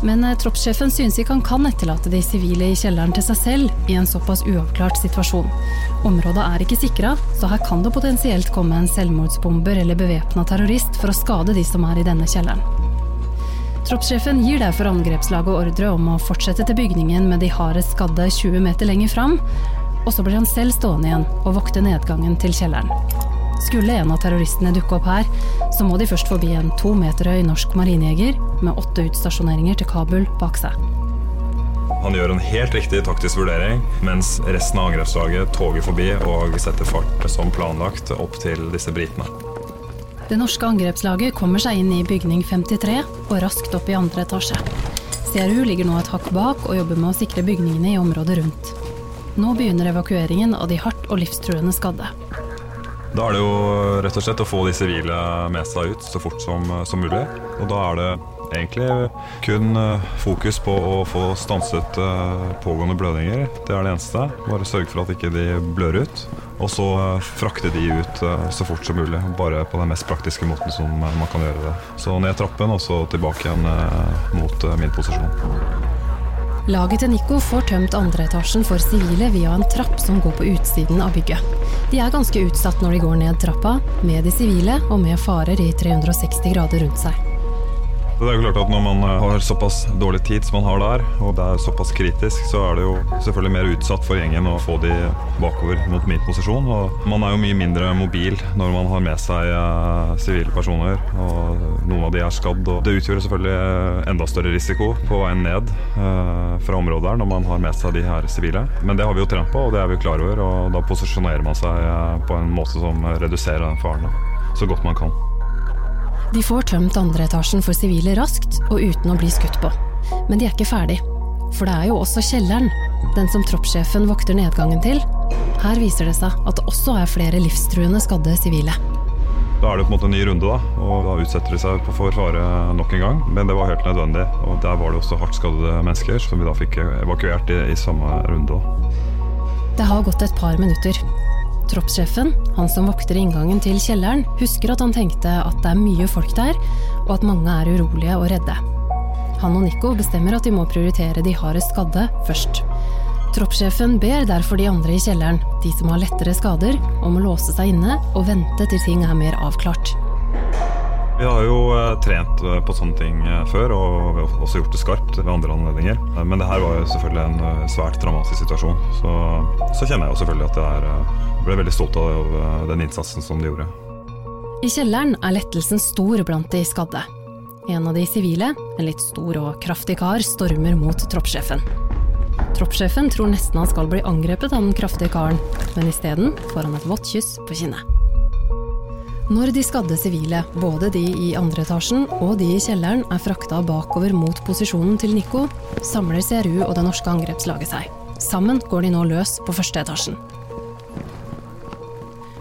Speaker 2: Men eh, troppssjefen synes ikke han kan etterlate de sivile i kjelleren til seg selv i en såpass uavklart situasjon. Området er ikke sikra, så her kan det potensielt komme en selvmordsbomber eller bevæpna terrorist for å skade de som er i denne kjelleren. Troppssjefen gir derfor angrepslaget ordre om å fortsette til bygningen med de hardest skadde 20 meter lenger fram, og så blir han selv stående igjen og vokte nedgangen til kjelleren. Skulle en av terroristene dukke opp her, så må de først forbi en to meter høy norsk marinejeger med åtte utstasjoneringer til Kabul bak seg.
Speaker 1: Han gjør en helt riktig taktisk vurdering, mens resten av angrepslaget toger forbi og setter fart som planlagt opp til disse britene.
Speaker 2: Det norske angrepslaget kommer seg inn i bygning 53 og raskt opp i andre etasje. CRU ligger nå et hakk bak og jobber med å sikre bygningene i området rundt. Nå begynner evakueringen av de hardt og livstruende skadde.
Speaker 1: Da er det jo rett og slett å få de sivile med seg ut så fort som, som mulig. Og da er det egentlig kun eh, fokus på å få stanset eh, pågående blødninger. Det er det eneste. Bare sørge for at ikke de blør ut. Og så eh, frakte de ut så fort som mulig. Bare på den mest praktiske måten som man kan gjøre det. Så ned trappen og så tilbake igjen mot min posisjon.
Speaker 2: Laget til Nico får tømt andre etasjen for sivile via en trapp som går på utsiden av bygget. De er ganske utsatt når de går ned trappa, med de sivile og med farer i 360 grader rundt seg.
Speaker 1: Det er jo klart at Når man eh, har såpass dårlig tid som man har der, og det er såpass kritisk, så er det jo selvfølgelig mer utsatt for gjengen å få de bakover mot min posisjon. Og man er jo mye mindre mobil når man har med seg eh, sivile personer, og noen av de er skadd. Og det utgjør selvfølgelig eh, enda større risiko på veien ned fra området der når man har med seg de her sivile. Men det har vi jo trent på, og det er vi klar over, og da posisjonerer man seg på en måte som reduserer den faren så godt man kan.
Speaker 2: De får tømt andre etasjen for sivile raskt og uten å bli skutt på. Men de er ikke ferdig. For det er jo også kjelleren, den som troppssjefen vokter nedgangen til. Her viser det seg at det også er flere livstruende skadde sivile.
Speaker 1: Da er det på en måte en ny runde, da, og da utsetter de seg for fare nok en gang. Men det var helt nødvendig, og der var det også hardt skadde mennesker som vi da fikk evakuert i, i samme runde.
Speaker 2: Det har gått et par minutter. Troppssjefen, han som vokter inngangen til kjelleren, husker at han tenkte at det er mye folk der, og at mange er urolige og redde. Han og Nico bestemmer at de må prioritere de hardest skadde først. Troppssjefen ber derfor de andre i kjelleren, de som har lettere skader, om å låse seg inne og vente til ting er mer avklart.
Speaker 1: Vi har jo eh, trent eh, på sånne ting eh, før, og vi har også gjort det skarpt ved andre anledninger. Men det her var jo selvfølgelig en svært dramatisk situasjon. Så, så kjenner jeg jo selvfølgelig at jeg ble veldig stolt av den innsatsen som de gjorde.
Speaker 2: I kjelleren er lettelsen stor blant de skadde. En av de sivile, en litt stor og kraftig kar, stormer mot troppssjefen. Troppssjefen tror nesten han skal bli angrepet av den kraftige karen, men isteden får han et vått kyss på kinnet. Når de skadde sivile, både de i andre etasjen og de i kjelleren, er frakta bakover mot posisjonen til Nico, samler CRU og det norske angrepslaget seg. Sammen går de nå løs på første etasjen.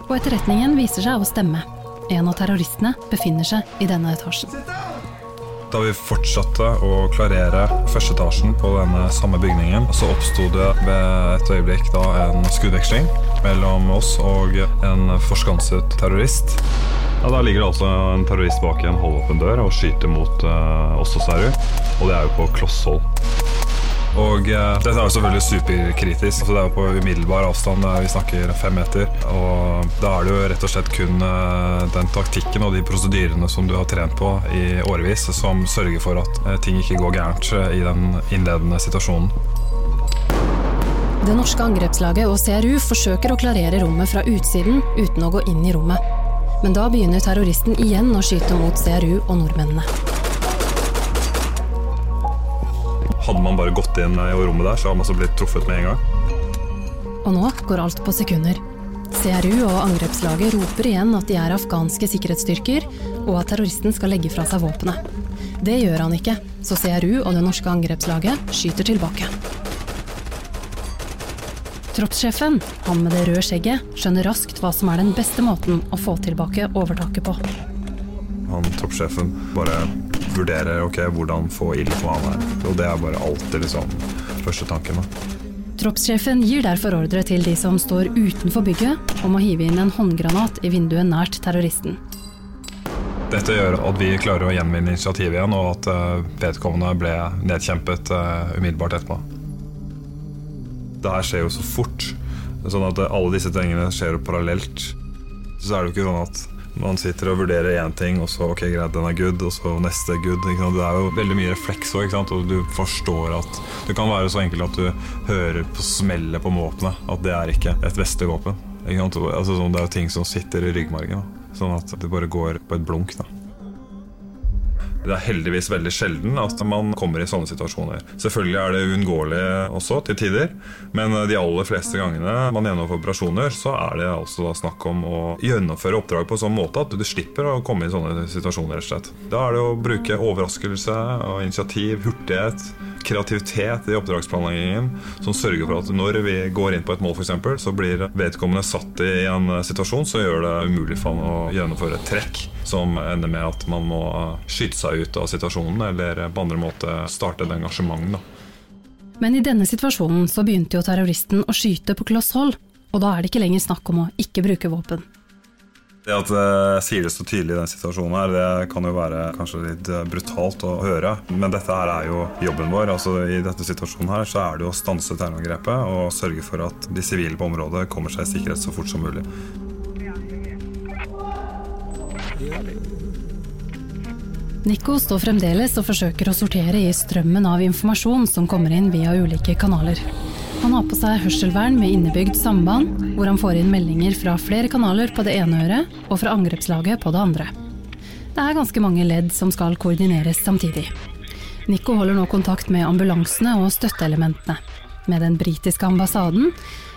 Speaker 2: Og etterretningen viser seg å stemme. En av terroristene befinner seg i denne etasjen.
Speaker 1: Da vi fortsatte å klarere første etasjen på denne samme bygningen, så oppsto det ved et øyeblikk en skuddveksling mellom oss og en forskanset terrorist. Ja, Der ligger det altså en terrorist bak i en halvåpen dør og skyter mot uh, oss og Serru. Og det er jo på klosshold. Og uh, dette er jo selvfølgelig superkritisk. Altså, det er jo på umiddelbar avstand. Vi snakker fem meter. Og da er det jo rett og slett kun uh, den taktikken og de prosedyrene som du har trent på i årevis, som sørger for at ting ikke går gærent i den innledende situasjonen.
Speaker 2: Det norske angrepslaget og CRU forsøker å klarere rommet fra utsiden uten å gå inn i rommet. Men da begynner terroristen igjen å skyte mot CRU og nordmennene.
Speaker 1: Hadde man bare gått inn i rommet der, så hadde man altså blitt truffet med en gang.
Speaker 2: Og nå går alt på sekunder. CRU og angrepslaget roper igjen at de er afghanske sikkerhetsstyrker, og at terroristen skal legge fra seg våpenet. Det gjør han ikke, så CRU og det norske angrepslaget skyter tilbake. Troppssjefen, han med det røde skjegget, skjønner raskt hva som er den beste måten å få tilbake overtaket på.
Speaker 1: Han troppssjefen bare vurderer ok, hvordan få ild på han her. Og det er bare alltid liksom første tanken. da.
Speaker 2: Troppssjefen gir derfor ordre til de som står utenfor bygget, om å hive inn en håndgranat i vinduet nært terroristen.
Speaker 1: Dette gjør at vi klarer å gjenvinne initiativet igjen, og at eh, vedkommende ble nedkjempet eh, umiddelbart etterpå det her skjer jo så fort. Sånn at alle disse tingene skjer jo parallelt. Så er det jo ikke sånn at man sitter og vurderer én ting, og så ok, greit, den er good, og så neste good. Det er jo veldig mye refleks òg, og du forstår at Det kan være så enkelt at du hører på smellet på våpenet at det er ikke et vestlig våpen. Altså, sånn, det er jo ting som sitter i ryggmargen. Sånn at det bare går på et blunk. da det er heldigvis veldig sjelden at man kommer i sånne situasjoner. Selvfølgelig er det uunngåelig også til tider, men de aller fleste gangene man gjennomfører operasjoner, så er det altså snakk om å gjennomføre oppdrag på sånn måte at du slipper å komme i sånne situasjoner. rett og slett. Da er det å bruke overraskelse og initiativ, hurtighet, kreativitet i oppdragsplanleggingen som sørger for at når vi går inn på et mål, f.eks., så blir vedkommende satt i en situasjon som gjør det umulig for ham å gjennomføre et trekk som ender med at man må skyte seg ut av situasjonen eller på andre måter starte et engasjement. Da.
Speaker 2: Men i denne situasjonen så begynte jo terroristen å skyte på kloss hold, og da er det ikke lenger snakk om å ikke bruke våpen.
Speaker 1: Det at jeg sier det så tydelig i den situasjonen her, det kan jo være kanskje litt eh, brutalt å høre. Men dette her er jo jobben vår. altså I dette situasjonen her så er det å stanse terrorangrepet og sørge for at de sivile på området kommer seg i sikkerhet så fort som mulig.
Speaker 2: Nico står fremdeles og forsøker å sortere i strømmen av informasjon som kommer inn via ulike kanaler. Han har på seg hørselvern med innebygd samband, hvor han får inn meldinger fra flere kanaler på det ene øret og fra angrepslaget på det andre. Det er ganske mange ledd som skal koordineres samtidig. Nico holder nå kontakt med ambulansene og støtteelementene, med den britiske ambassaden,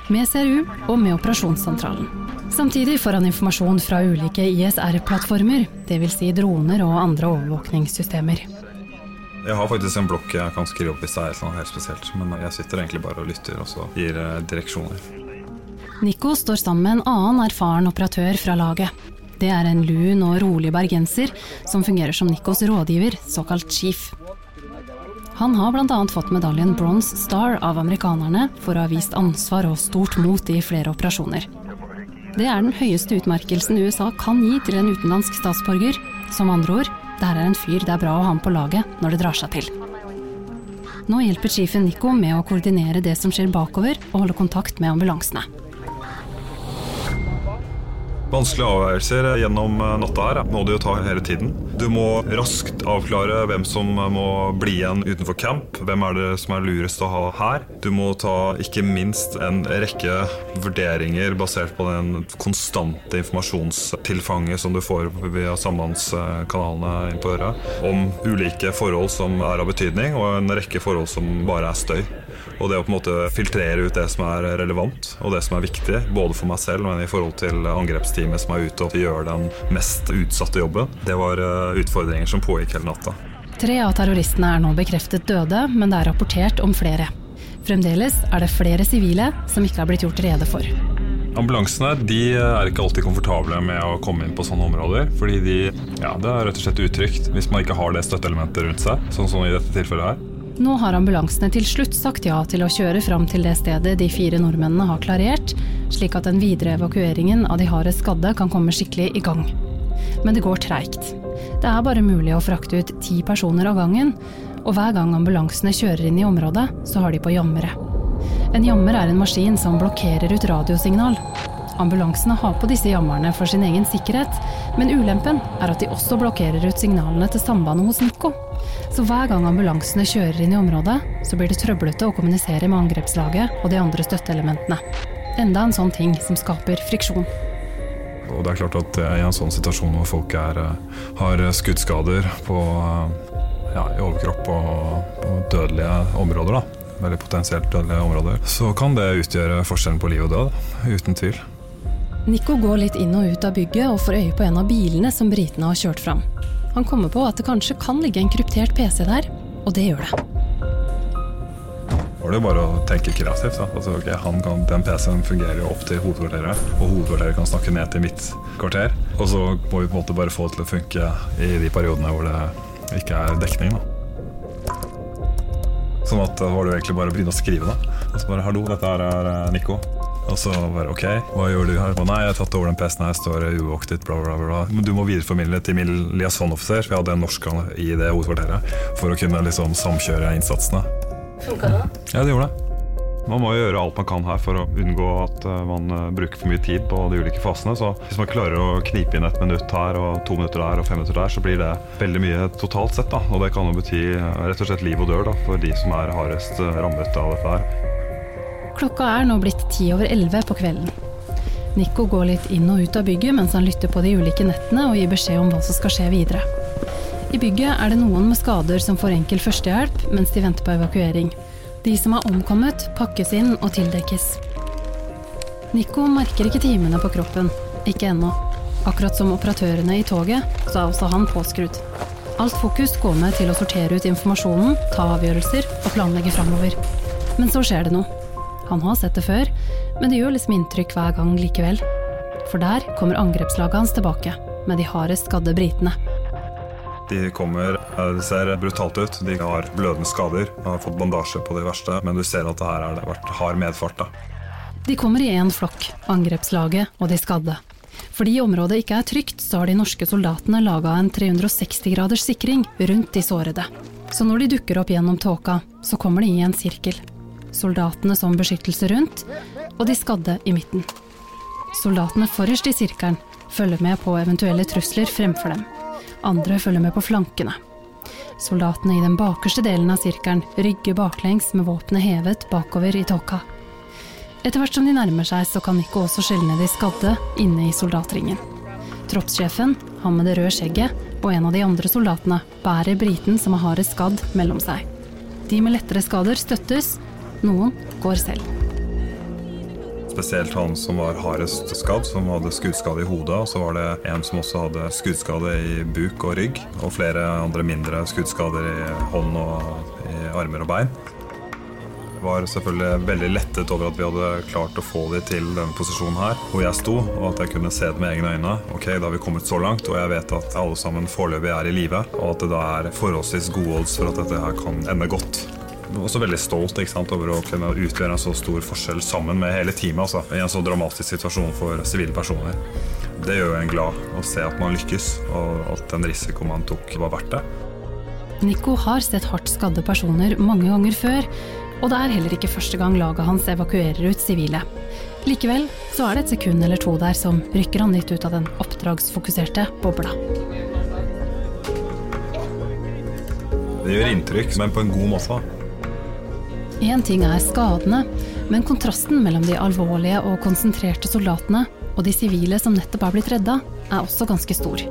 Speaker 2: med CRU og med operasjonssentralen. Samtidig får han informasjon fra ulike ISR-plattformer, dvs. Si droner og andre overvåkningssystemer.
Speaker 1: Jeg har faktisk en blokk jeg kan skrive opp hvis det er noe helt spesielt. Men jeg sitter egentlig bare og lytter og så gir eh, direksjoner.
Speaker 2: Nico står sammen med en annen erfaren operatør fra laget. Det er en lun og rolig bergenser som fungerer som Nicos rådgiver, såkalt chief. Han har bl.a. fått medaljen Bronze Star av amerikanerne for å ha vist ansvar og stort mot i flere operasjoner. Det er den høyeste utmerkelsen USA kan gi til en utenlandsk statsborger. Som andre ord, det her er en fyr det er bra å ha med på laget når det drar seg til. Nå hjelper chiefen Nico med å koordinere det som skjer bakover, og holde kontakt med ambulansene.
Speaker 1: Vanskelige avveielser gjennom eh, natta her må du jo ta hele tiden. Du må raskt avklare hvem som må bli igjen utenfor camp. Hvem er det som er lurest å ha her? Du må ta ikke minst en rekke vurderinger basert på den konstante informasjonstilfanget som du får via sambandskanalene inn på øret, om ulike forhold som er av betydning, og en rekke forhold som bare er støy. Og det å på en måte filtrere ut det som er relevant og det som er viktig, både for meg selv, men i forhold til angrepsteamet som er ute og gjør den mest utsatte jobben, det var eh, utfordringer som pågikk hele natta.
Speaker 2: Tre av terroristene er nå bekreftet døde, men det er rapportert om flere. Fremdeles er det flere sivile som ikke har blitt gjort rede for.
Speaker 1: Ambulansene de er ikke alltid komfortable med å komme inn på sånne områder. Fordi de, ja, det er rett og slett utrygt hvis man ikke har det støtteelementet rundt seg. Sånn som i dette tilfellet her.
Speaker 2: Nå har ambulansene til slutt sagt ja til å kjøre fram til det stedet de fire nordmennene har klarert, slik at den videre evakueringen av de hardest skadde kan komme skikkelig i gang. Men det går treigt. Det er bare mulig å frakte ut ti personer av gangen, og hver gang ambulansene kjører inn i området, så har de på jammere. En jammer er en maskin som blokkerer ut radiosignal. Ambulansene har på disse jammerne for sin egen sikkerhet, men ulempen er at de også blokkerer ut signalene til sambandet hos Nico. Så hver gang ambulansene kjører inn i området, så blir det trøblete å kommunisere med angrepslaget og de andre støtteelementene. Enda en sånn ting som skaper friksjon.
Speaker 1: Og det er klart at I en sånn situasjon hvor folk er, eh, har skuddskader på, eh, ja, i overkropp og på dødelige områder, da, veldig potensielt dødelige områder, så kan det utgjøre forskjellen på liv og død. Uten tvil.
Speaker 2: Nico går litt inn og ut av bygget og får øye på en av bilene som britene har kjørt fram. Han kommer på at det kanskje kan ligge en kryptert PC der, og det gjør det.
Speaker 1: Da var det bare å tenke kreativt. Altså, okay, kan, den PC-en fungerer jo opp til hovedkvarteret, og hovedkvarteret kan snakke ned til mitt kvarter. Og så må vi på en måte bare få det til å funke i de periodene hvor det ikke er dekning. Da. Sånn at da var det egentlig bare å begynne å skrive, det. Og så bare 'hallo, dette er eh, Nico'. Og så bare OK, hva gjør du her? Og nei, jeg har tatt over den PC-en her, står uvoktet, bla, bla, bla. Men du må videreformidle til min liaisonoffiser, for jeg hadde en norsk i det hovedkvarteret, for å kunne liksom samkjøre innsatsene.
Speaker 3: Funka det?
Speaker 1: Ja, det gjorde det. Man må jo gjøre alt man kan her for å unngå at eh, man eh, bruker for mye tid på de ulike fasene. Så hvis man klarer å knipe inn et minutt her og to minutter der og fem minutter der, så blir det veldig mye totalt sett. da. Og det kan jo bety eh, rett og slett liv og dør da, for de som er hardest rammet av dette her.
Speaker 2: Klokka er nå blitt ti over elleve på kvelden. Nico går litt inn og ut av bygget mens han lytter på de ulike nettene og gir beskjed om hva som skal skje videre. I bygget er det noen med skader som får enkel førstehjelp mens de venter på evakuering. De som er omkommet, pakkes inn og tildekkes. Nico merker ikke timene på kroppen. Ikke ennå. Akkurat som operatørene i toget, så er også han påskrudd. Alt fokus går med til å sortere ut informasjonen, ta avgjørelser og planlegge framover. Men så skjer det noe. Han har sett det før, men det gjør liksom inntrykk hver gang likevel. For der kommer angrepslaget hans tilbake, med de hardest skadde britene.
Speaker 1: De kommer, det ser brutalt ut. De har blødende skader, har fått bandasje på de verste, men du ser at det her har vært hard medfart. da.
Speaker 2: De kommer i én flokk, angrepslaget og de skadde. Fordi området ikke er trygt, så har de norske soldatene laga en 360 graders sikring rundt de sårede. Så når de dukker opp gjennom tåka, så kommer de i en sirkel soldatene som beskyttelse rundt, og de skadde i midten. Soldatene forrest i sirkelen følger med på eventuelle trusler fremfor dem. Andre følger med på flankene. Soldatene i den bakerste delen av sirkelen rygger baklengs med våpenet hevet bakover i tåka. Etter hvert som de nærmer seg, så kan Nico også skjelne de skadde inne i soldatringen. Troppssjefen, han med det røde skjegget, og en av de andre soldatene bærer briten som er hardest skadd, mellom seg. De med lettere skader støttes, noen går selv.
Speaker 1: Spesielt han som var hardest skadd, som hadde skuddskade i hodet. Og så var det en som også hadde skuddskade i buk og rygg. Og flere andre mindre skuddskader i hånd og i armer og bein. Var selvfølgelig veldig lettet over at vi hadde klart å få dem til denne posisjonen her, hvor jeg sto, og at jeg kunne se det med egne øyne. Ok, da har vi kommet så langt, og jeg vet at alle sammen foreløpig er i live, og at det da er forholdsvis gode odds for at dette her kan ende godt. Også veldig stolt sant, over å kunne utgjøre en så stor forskjell sammen med hele teamet altså, i en så dramatisk situasjon for sivile personer. Det gjør en glad å se at man lykkes, og at den risikoen man tok, var verdt det.
Speaker 2: Nico har sett hardt skadde personer mange ganger før, og det er heller ikke første gang laget hans evakuerer ut sivile. Likevel så er det et sekund eller to der som rykker han litt ut av den oppdragsfokuserte bobla.
Speaker 1: Det gjør inntrykk, men på en god måte.
Speaker 2: Én ting er skadene, men kontrasten mellom de alvorlige og konsentrerte soldatene og de sivile som nettopp er blitt redda, er også ganske stor.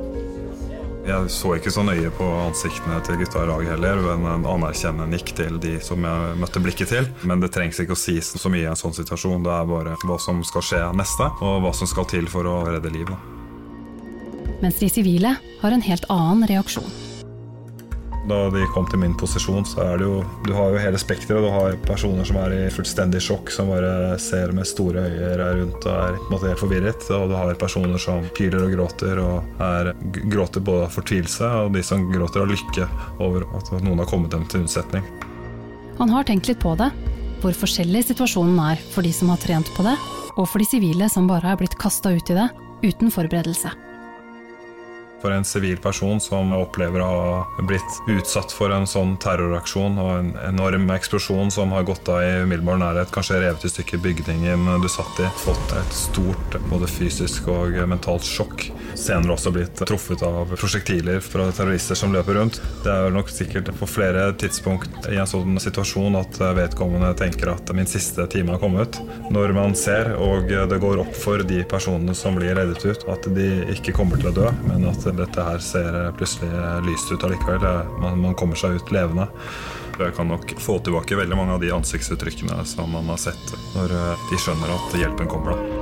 Speaker 1: Jeg så ikke så nøye på ansiktene til gutta i laget heller, men en anerkjennende nikk til de som jeg møtte blikket til. Men det trengs ikke å sies så mye i en sånn situasjon. Det er bare hva som skal skje neste, og hva som skal til for å redde liv.
Speaker 2: Mens de sivile har en helt annen reaksjon.
Speaker 1: Da de kom til min posisjon, så er det jo Du har jo hele spekteret. Du har personer som er i fullstendig sjokk, som bare ser med store øyne rundt og er måte helt forvirret. Og du har personer som hyler og gråter, og er, gråter både av fortvilelse og de som gråter av lykke over at noen har kommet dem til unnsetning.
Speaker 2: Han har tenkt litt på det, hvor forskjellig situasjonen er for de som har trent på det, og for de sivile som bare er blitt kasta ut i det uten forberedelse.
Speaker 1: For en sivil person som opplever å ha blitt utsatt for en sånn terroraksjon og en enorm eksplosjon som har gått av i umiddelbar nærhet, kanskje revet i stykker bygningen du satt i, fått et stort både fysisk og mentalt sjokk. Senere også blitt truffet av prosjektiler fra terrorister som løper rundt. Det er nok sikkert på flere tidspunkt i en sånn situasjon at vedkommende tenker at min siste time har kommet. Når man ser, og det går opp for de personene som blir reddet ut, at de ikke kommer til å dø, men at dette her ser plutselig lyst ut allikevel. Man, man kommer seg ut levende. Jeg kan nok få tilbake veldig mange av de ansiktsuttrykkene som man har sett når eh, de skjønner at hjelpen kommer. da.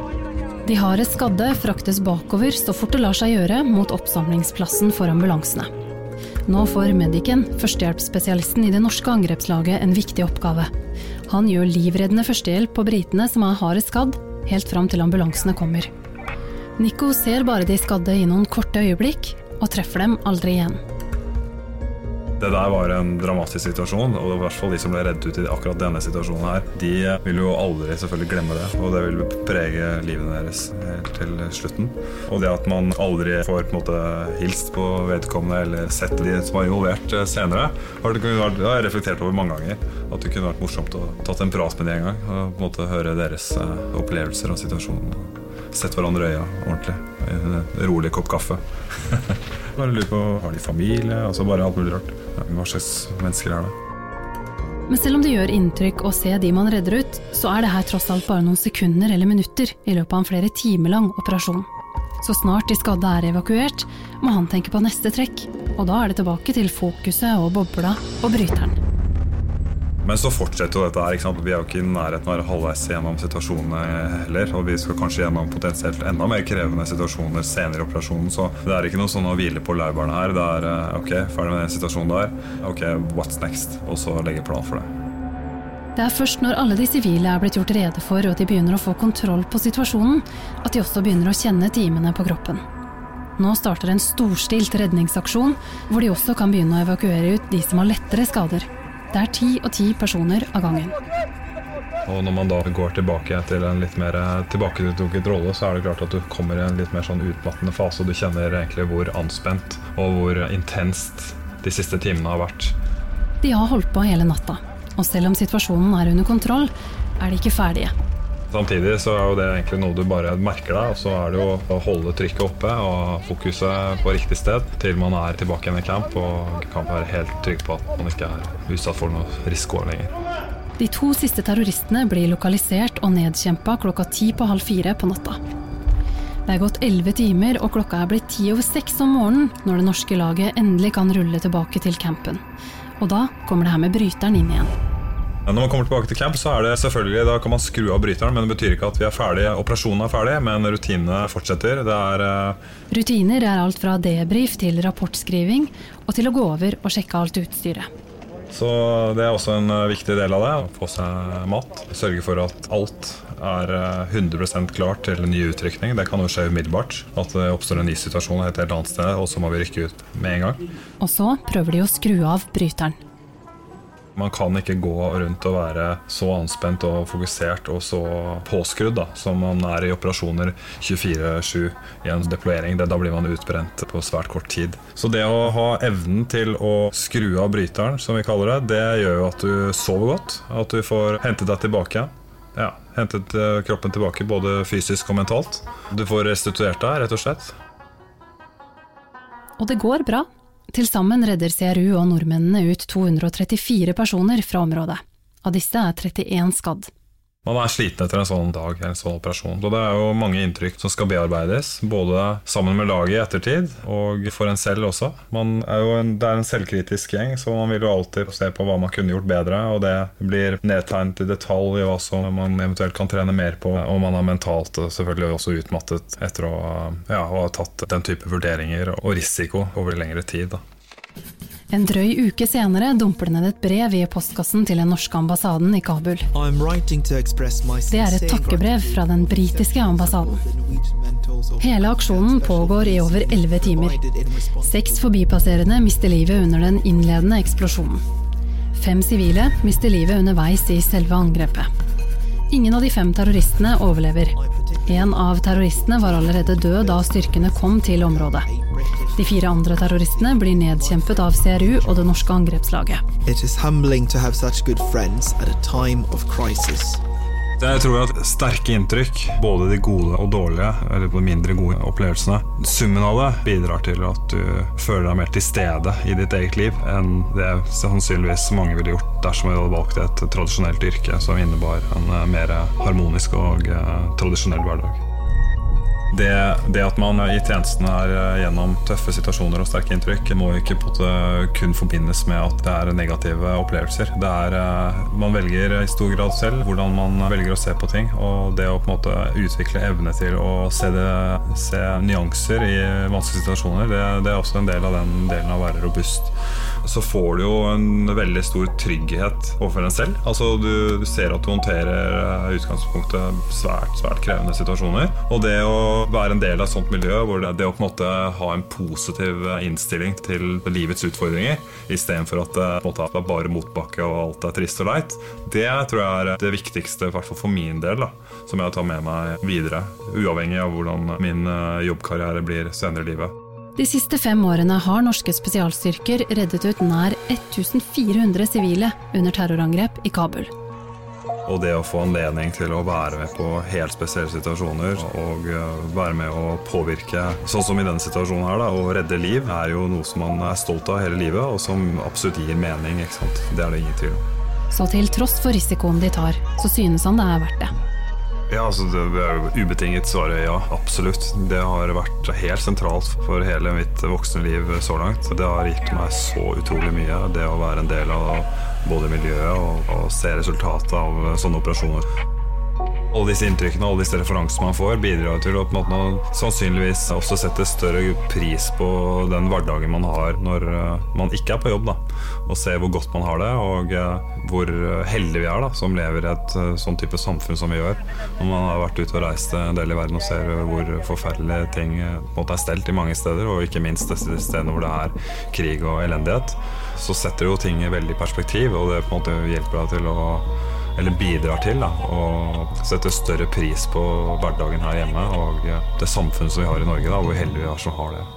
Speaker 2: De hardest skadde fraktes bakover så fort det lar seg gjøre mot oppsamlingsplassen for ambulansene. Nå får Medicen, førstehjelpsspesialisten i det norske angrepslaget, en viktig oppgave. Han gjør livreddende førstehjelp på britene som er hardest skadd, helt fram til ambulansene kommer. Nico ser bare de skadde i noen korte øyeblikk, og treffer dem aldri igjen.
Speaker 1: Det der var en dramatisk situasjon, og i hvert fall de som ble reddet ut i akkurat denne situasjonen her, de vil jo aldri selvfølgelig glemme det, og det vil prege livet deres helt til slutten. Og det at man aldri får på en måte hilst på vedkommende eller sett de som var involvert eh, senere, har jeg reflektert over mange ganger. At det kunne vært morsomt å tatt en prat med de en gang, og på en måte høre deres eh, opplevelser av situasjonen sett hverandre i øya ordentlig. En rolig kopp kaffe. *laughs* bare lurer på Har de familie? Altså bare alt mulig rart. Hva slags mennesker er det?
Speaker 2: Men selv om det gjør inntrykk å se de man redder ut, så er det her tross alt bare noen sekunder eller minutter i løpet av en flere timer lang operasjon. Så snart de skadde er evakuert, må han tenke på neste trekk, og da er det tilbake til fokuset og bobla og bryteren.
Speaker 1: Men så fortsetter jo dette her. ikke sant? Vi er jo ikke i nærheten av å være halvveis gjennom situasjonene heller. Og vi skal kanskje gjennom potensielt enda mer krevende situasjoner senere i operasjonen. Så det er ikke noe sånn å hvile på laurbærene her. Det er eh, ok, ferdig med den situasjonen der. Ok, what's next? Og så legge plan for det.
Speaker 2: Det er først når alle de sivile er blitt gjort rede for og de begynner å få kontroll på situasjonen, at de også begynner å kjenne timene på kroppen. Nå starter en storstilt redningsaksjon, hvor de også kan begynne å evakuere ut de som har lettere skader. Det er ti og ti personer av gangen.
Speaker 1: Og når man da går tilbake til en litt mer tilbaketrukket rolle, så er det klart at du kommer i en litt mer sånn utmattende fase, og du kjenner egentlig hvor anspent og hvor intenst de siste timene har vært.
Speaker 2: De har holdt på hele natta, og selv om situasjonen er under kontroll, er de ikke ferdige.
Speaker 1: Samtidig så er jo det egentlig noe du bare merker deg, og så er det jo å holde trykket oppe og fokuset på riktig sted til man er tilbake igjen i camp og kan være helt trygg på at man ikke er utsatt for noe risiko lenger.
Speaker 2: De to siste terroristene blir lokalisert og nedkjempa klokka ti på halv fire på natta. Det er gått elleve timer, og klokka er blitt ti over seks om morgenen når det norske laget endelig kan rulle tilbake til campen. Og da kommer det her med bryteren inn igjen.
Speaker 1: Når man kommer tilbake til camp, så er det selvfølgelig, da kan man skru av bryteren, men det betyr ikke at vi er ferdige. Operasjonen er ferdig, men rutinene fortsetter. Det er uh...
Speaker 2: Rutiner er alt fra debrief til rapportskriving, og til å gå over og sjekke alt utstyret.
Speaker 1: Så det er også en eh, viktig del av det. Å få seg mat. Sørge for at alt er 100 eh, klart til en ny utrykning. Det kan jo skje umiddelbart. At det oppstår en ny situasjon et helt annet sted, og så må vi rykke ut med en gang.
Speaker 2: Og så prøver de å skru av bryteren.
Speaker 1: Man kan ikke gå rundt og være så anspent og fokusert og så påskrudd da, som man er i operasjoner 24-7 i en deployering. da blir man utbrent på svært kort tid. Så det å ha evnen til å skru av bryteren, som vi kaller det, det gjør jo at du sover godt. At du får hentet deg tilbake. Ja, hentet eh, kroppen tilbake både fysisk og mentalt. Du får restituert deg, rett og slett.
Speaker 2: Og det går bra. Til sammen redder CRU og nordmennene ut 234 personer fra området. Av disse er 31 skadd.
Speaker 1: Man er sliten etter en sånn dag, en sånn operasjon. Og det er jo mange inntrykk som skal bearbeides, både sammen med laget i ettertid og for en selv også. Er en, det er en selvkritisk gjeng, så man vil jo alltid se på hva man kunne gjort bedre. Og det blir nedtegnet i detalj i hva som man eventuelt kan trene mer på. Og man er mentalt selvfølgelig også utmattet etter å ja, ha tatt den type vurderinger og risiko over lengre tid. Da.
Speaker 2: En drøy uke senere dumper det ned et brev i postkassen til den norske ambassaden i Kabul. Det er et takkebrev fra den britiske ambassaden. Hele aksjonen pågår i over elleve timer. Seks forbipasserende mister livet under den innledende eksplosjonen. Fem sivile mister livet underveis i selve angrepet. Ingen av de fem terroristene overlever. En av terroristene var allerede død da styrkene kom til området. De fire andre terroristene blir nedkjempet av CRU og det norske angrepslaget.
Speaker 1: Jeg tror at sterke inntrykk, både de gode og dårlige, eller de mindre gode opplevelsene, summen av det bidrar til at du føler deg mer til stede i ditt eget liv enn det sannsynligvis mange ville gjort dersom vi hadde valgt et tradisjonelt yrke som innebar en mer harmonisk og eh, tradisjonell hverdag. Det, det, at man i tjenesten er eh, gjennom tøffe situasjoner og sterke inntrykk, må ikke kun forbindes med at det er negative opplevelser. Det er, eh, man velger i stor grad selv hvordan man velger å se på ting. Og det å på en måte utvikle evne til å se, det, se nyanser i vanskelige situasjoner, det, det, er også en del av den delen av å være robust. Så får du jo en veldig stor trygghet overfor en selv. Altså du, ser at du håndterer eh, utgangspunktet svært, svært krevende situasjoner. Og det å være en del av et sånt miljø hvor det, det å på en måte ha en positiv innstilling til livets utfordringer, istedenfor at det på en måte er bare motbakke og alt er trist og leit, det tror jeg er det viktigste, hvert fall for min del, da, som jeg tar med meg videre. Uavhengig av hvordan min eh, jobbkarriere blir senere i livet.
Speaker 2: De siste fem årene har norske spesialstyrker reddet ut nær 1400 sivile under terrorangrep i Kabul.
Speaker 1: Og det å få anledning til å være med på helt spesielle situasjoner og eh, være med å påvirke, sånn som i denne situasjonen her, da, å redde liv, er jo noe som man er stolt av hele livet, og som absolutt gir mening. ikke sant? Det er det ingen tvil om.
Speaker 2: Så til tross for risikoen de tar, så synes han det er verdt det.
Speaker 1: Ja, altså det er Ubetinget svaret ja, absolutt. Det har vært helt sentralt for hele mitt voksne liv så langt. Det har gitt meg så utrolig mye, det å være en del av både miljøet og, og se resultatet av sånne operasjoner. Alle disse inntrykkene og disse referansene man får, bidrar til at måte sannsynligvis også sette større pris på den hverdagen man har når eh, man ikke er på jobb. Da. Og se hvor godt man har det, og eh, hvor heldige vi er da, som lever i et eh, sånn type samfunn som vi gjør. Når man har vært ute og reist en del i verden og ser hvor forferdelige ting er stelt i mange steder, og ikke minst de stedene hvor det er krig og elendighet, så setter jo ting veldig perspektiv, og det på måte hjelper deg til å eller bidrar til da, å sette større pris på hverdagen her hjemme og det samfunnet som vi har i Norge, da, hvor heldige vi er som har det.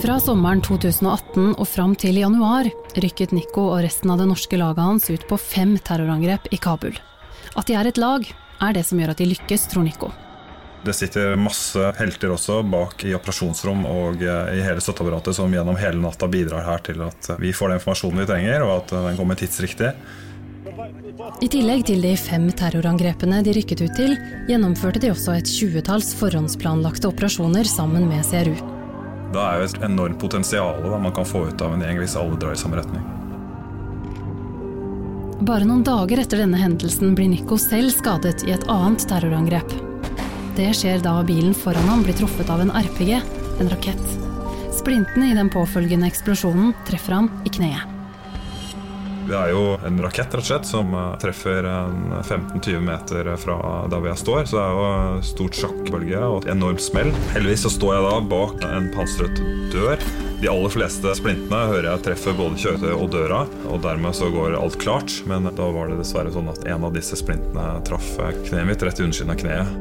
Speaker 2: Fra sommeren 2018 og fram til januar rykket Nico og resten av det norske laget hans ut på fem terrorangrep i Kabul. At de er et lag, er det som gjør at de lykkes, tror Nico.
Speaker 1: Det sitter masse helter også bak i operasjonsrom og i hele støtteapparatet som gjennom hele natta bidrar her til at vi får den informasjonen vi trenger, og at den kommer tidsriktig.
Speaker 2: I tillegg til de fem terrorangrepene de rykket ut til, gjennomførte de også et tjuetalls forhåndsplanlagte operasjoner sammen med CRU.
Speaker 1: Det er jo et enormt potensial man kan få ut av en gjeng hvis alle drar i samme retning.
Speaker 2: Bare noen dager etter denne hendelsen blir Nico selv skadet i et annet terrorangrep. Det skjer da bilen foran ham blir truffet av en RPG, en rakett. Splintene i den påfølgende eksplosjonen treffer ham i kneet.
Speaker 1: Det er jo en rakett rett og slett som eh, treffer 15-20 meter fra der hvor jeg står. Så det er jo stort sjakkbølge og et enormt smell. Heldigvis så står jeg da bak en pansret dør De aller fleste splintene hører jeg treffer både kjøretøyet og døra, og dermed så går alt klart. Men da var det dessverre sånn at en av disse splintene traff kneet mitt rett i undersiden av kneet.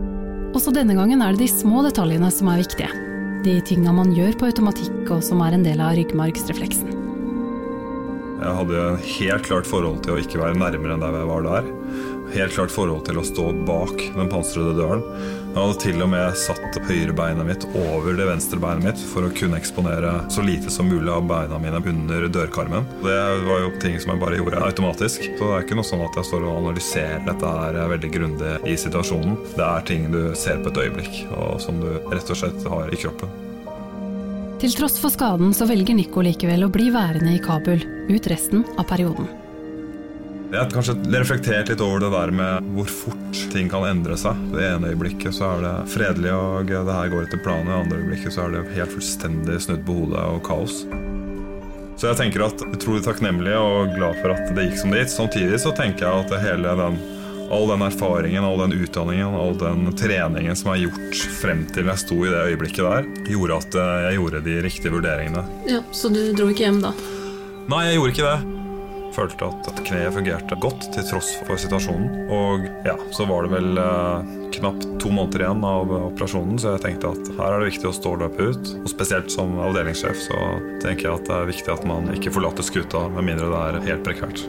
Speaker 2: Også denne gangen er det de små detaljene som er viktige. De tinga man gjør på automatikk og som er en del av ryggmargsrefleksen.
Speaker 1: Jeg hadde helt klart forhold til å ikke være nærmere enn der jeg var der. Helt klart forhold til å stå bak den pansrede døren. Jeg hadde til og med satt høyrebeinet mitt over det venstre beinet mitt for å kunne eksponere så lite som mulig av beina mine under dørkarmen. Det var jo ting som jeg bare gjorde automatisk. Så det er ikke noe sånn at jeg står og analyserer dette her veldig grundig i situasjonen. Det er ting du ser på et øyeblikk, og som du rett og slett har i kroppen.
Speaker 2: Til tross for skaden så velger Nico likevel å bli værende i Kabul ut resten av perioden.
Speaker 1: Jeg har kanskje reflektert litt over det der med hvor fort ting kan endre seg. Det ene øyeblikket så er det fredelig og det her går etter planen, det andre øyeblikket så er det helt fullstendig snudd på hodet og kaos. Så jeg tenker at utrolig takknemlig og glad for at det gikk som det gikk. Samtidig så tenker jeg at hele den, all den erfaringen, all den utdanningen, all den treningen som er gjort frem til jeg sto i det øyeblikket der, gjorde at jeg gjorde de riktige vurderingene.
Speaker 3: Ja, Så du dro ikke hjem da?
Speaker 1: Nei, jeg gjorde ikke det følte at kneet fungerte godt til tross for situasjonen. Og ja, så var det vel eh, knapt to måneder igjen av operasjonen, så jeg tenkte at her er det viktig å stå løpet ut. Og spesielt som avdelingssjef så tenker jeg at det er viktig at man ikke forlater skuta med mindre det er helt prekært.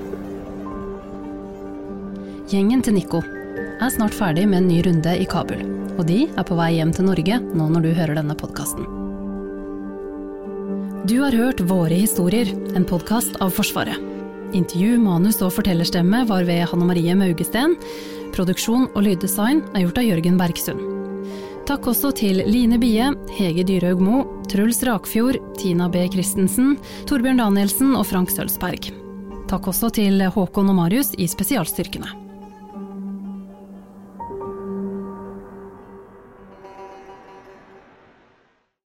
Speaker 2: Gjengen til Nico er snart ferdig med en ny runde i Kabul. Og de er på vei hjem til Norge nå når du hører denne podkasten. Du har hørt Våre historier, en podkast av Forsvaret. Intervju, manus og fortellerstemme var ved Hanne Marie Maugesten. Produksjon og lyddesign er gjort av Jørgen Bergsund. Takk også til Line Bie, Hege Dyrhaug Mo, Truls Rakfjord, Tina B. Christensen, Torbjørn Danielsen og Frank Sølsberg. Takk også til Håkon og Marius i spesialstyrkene.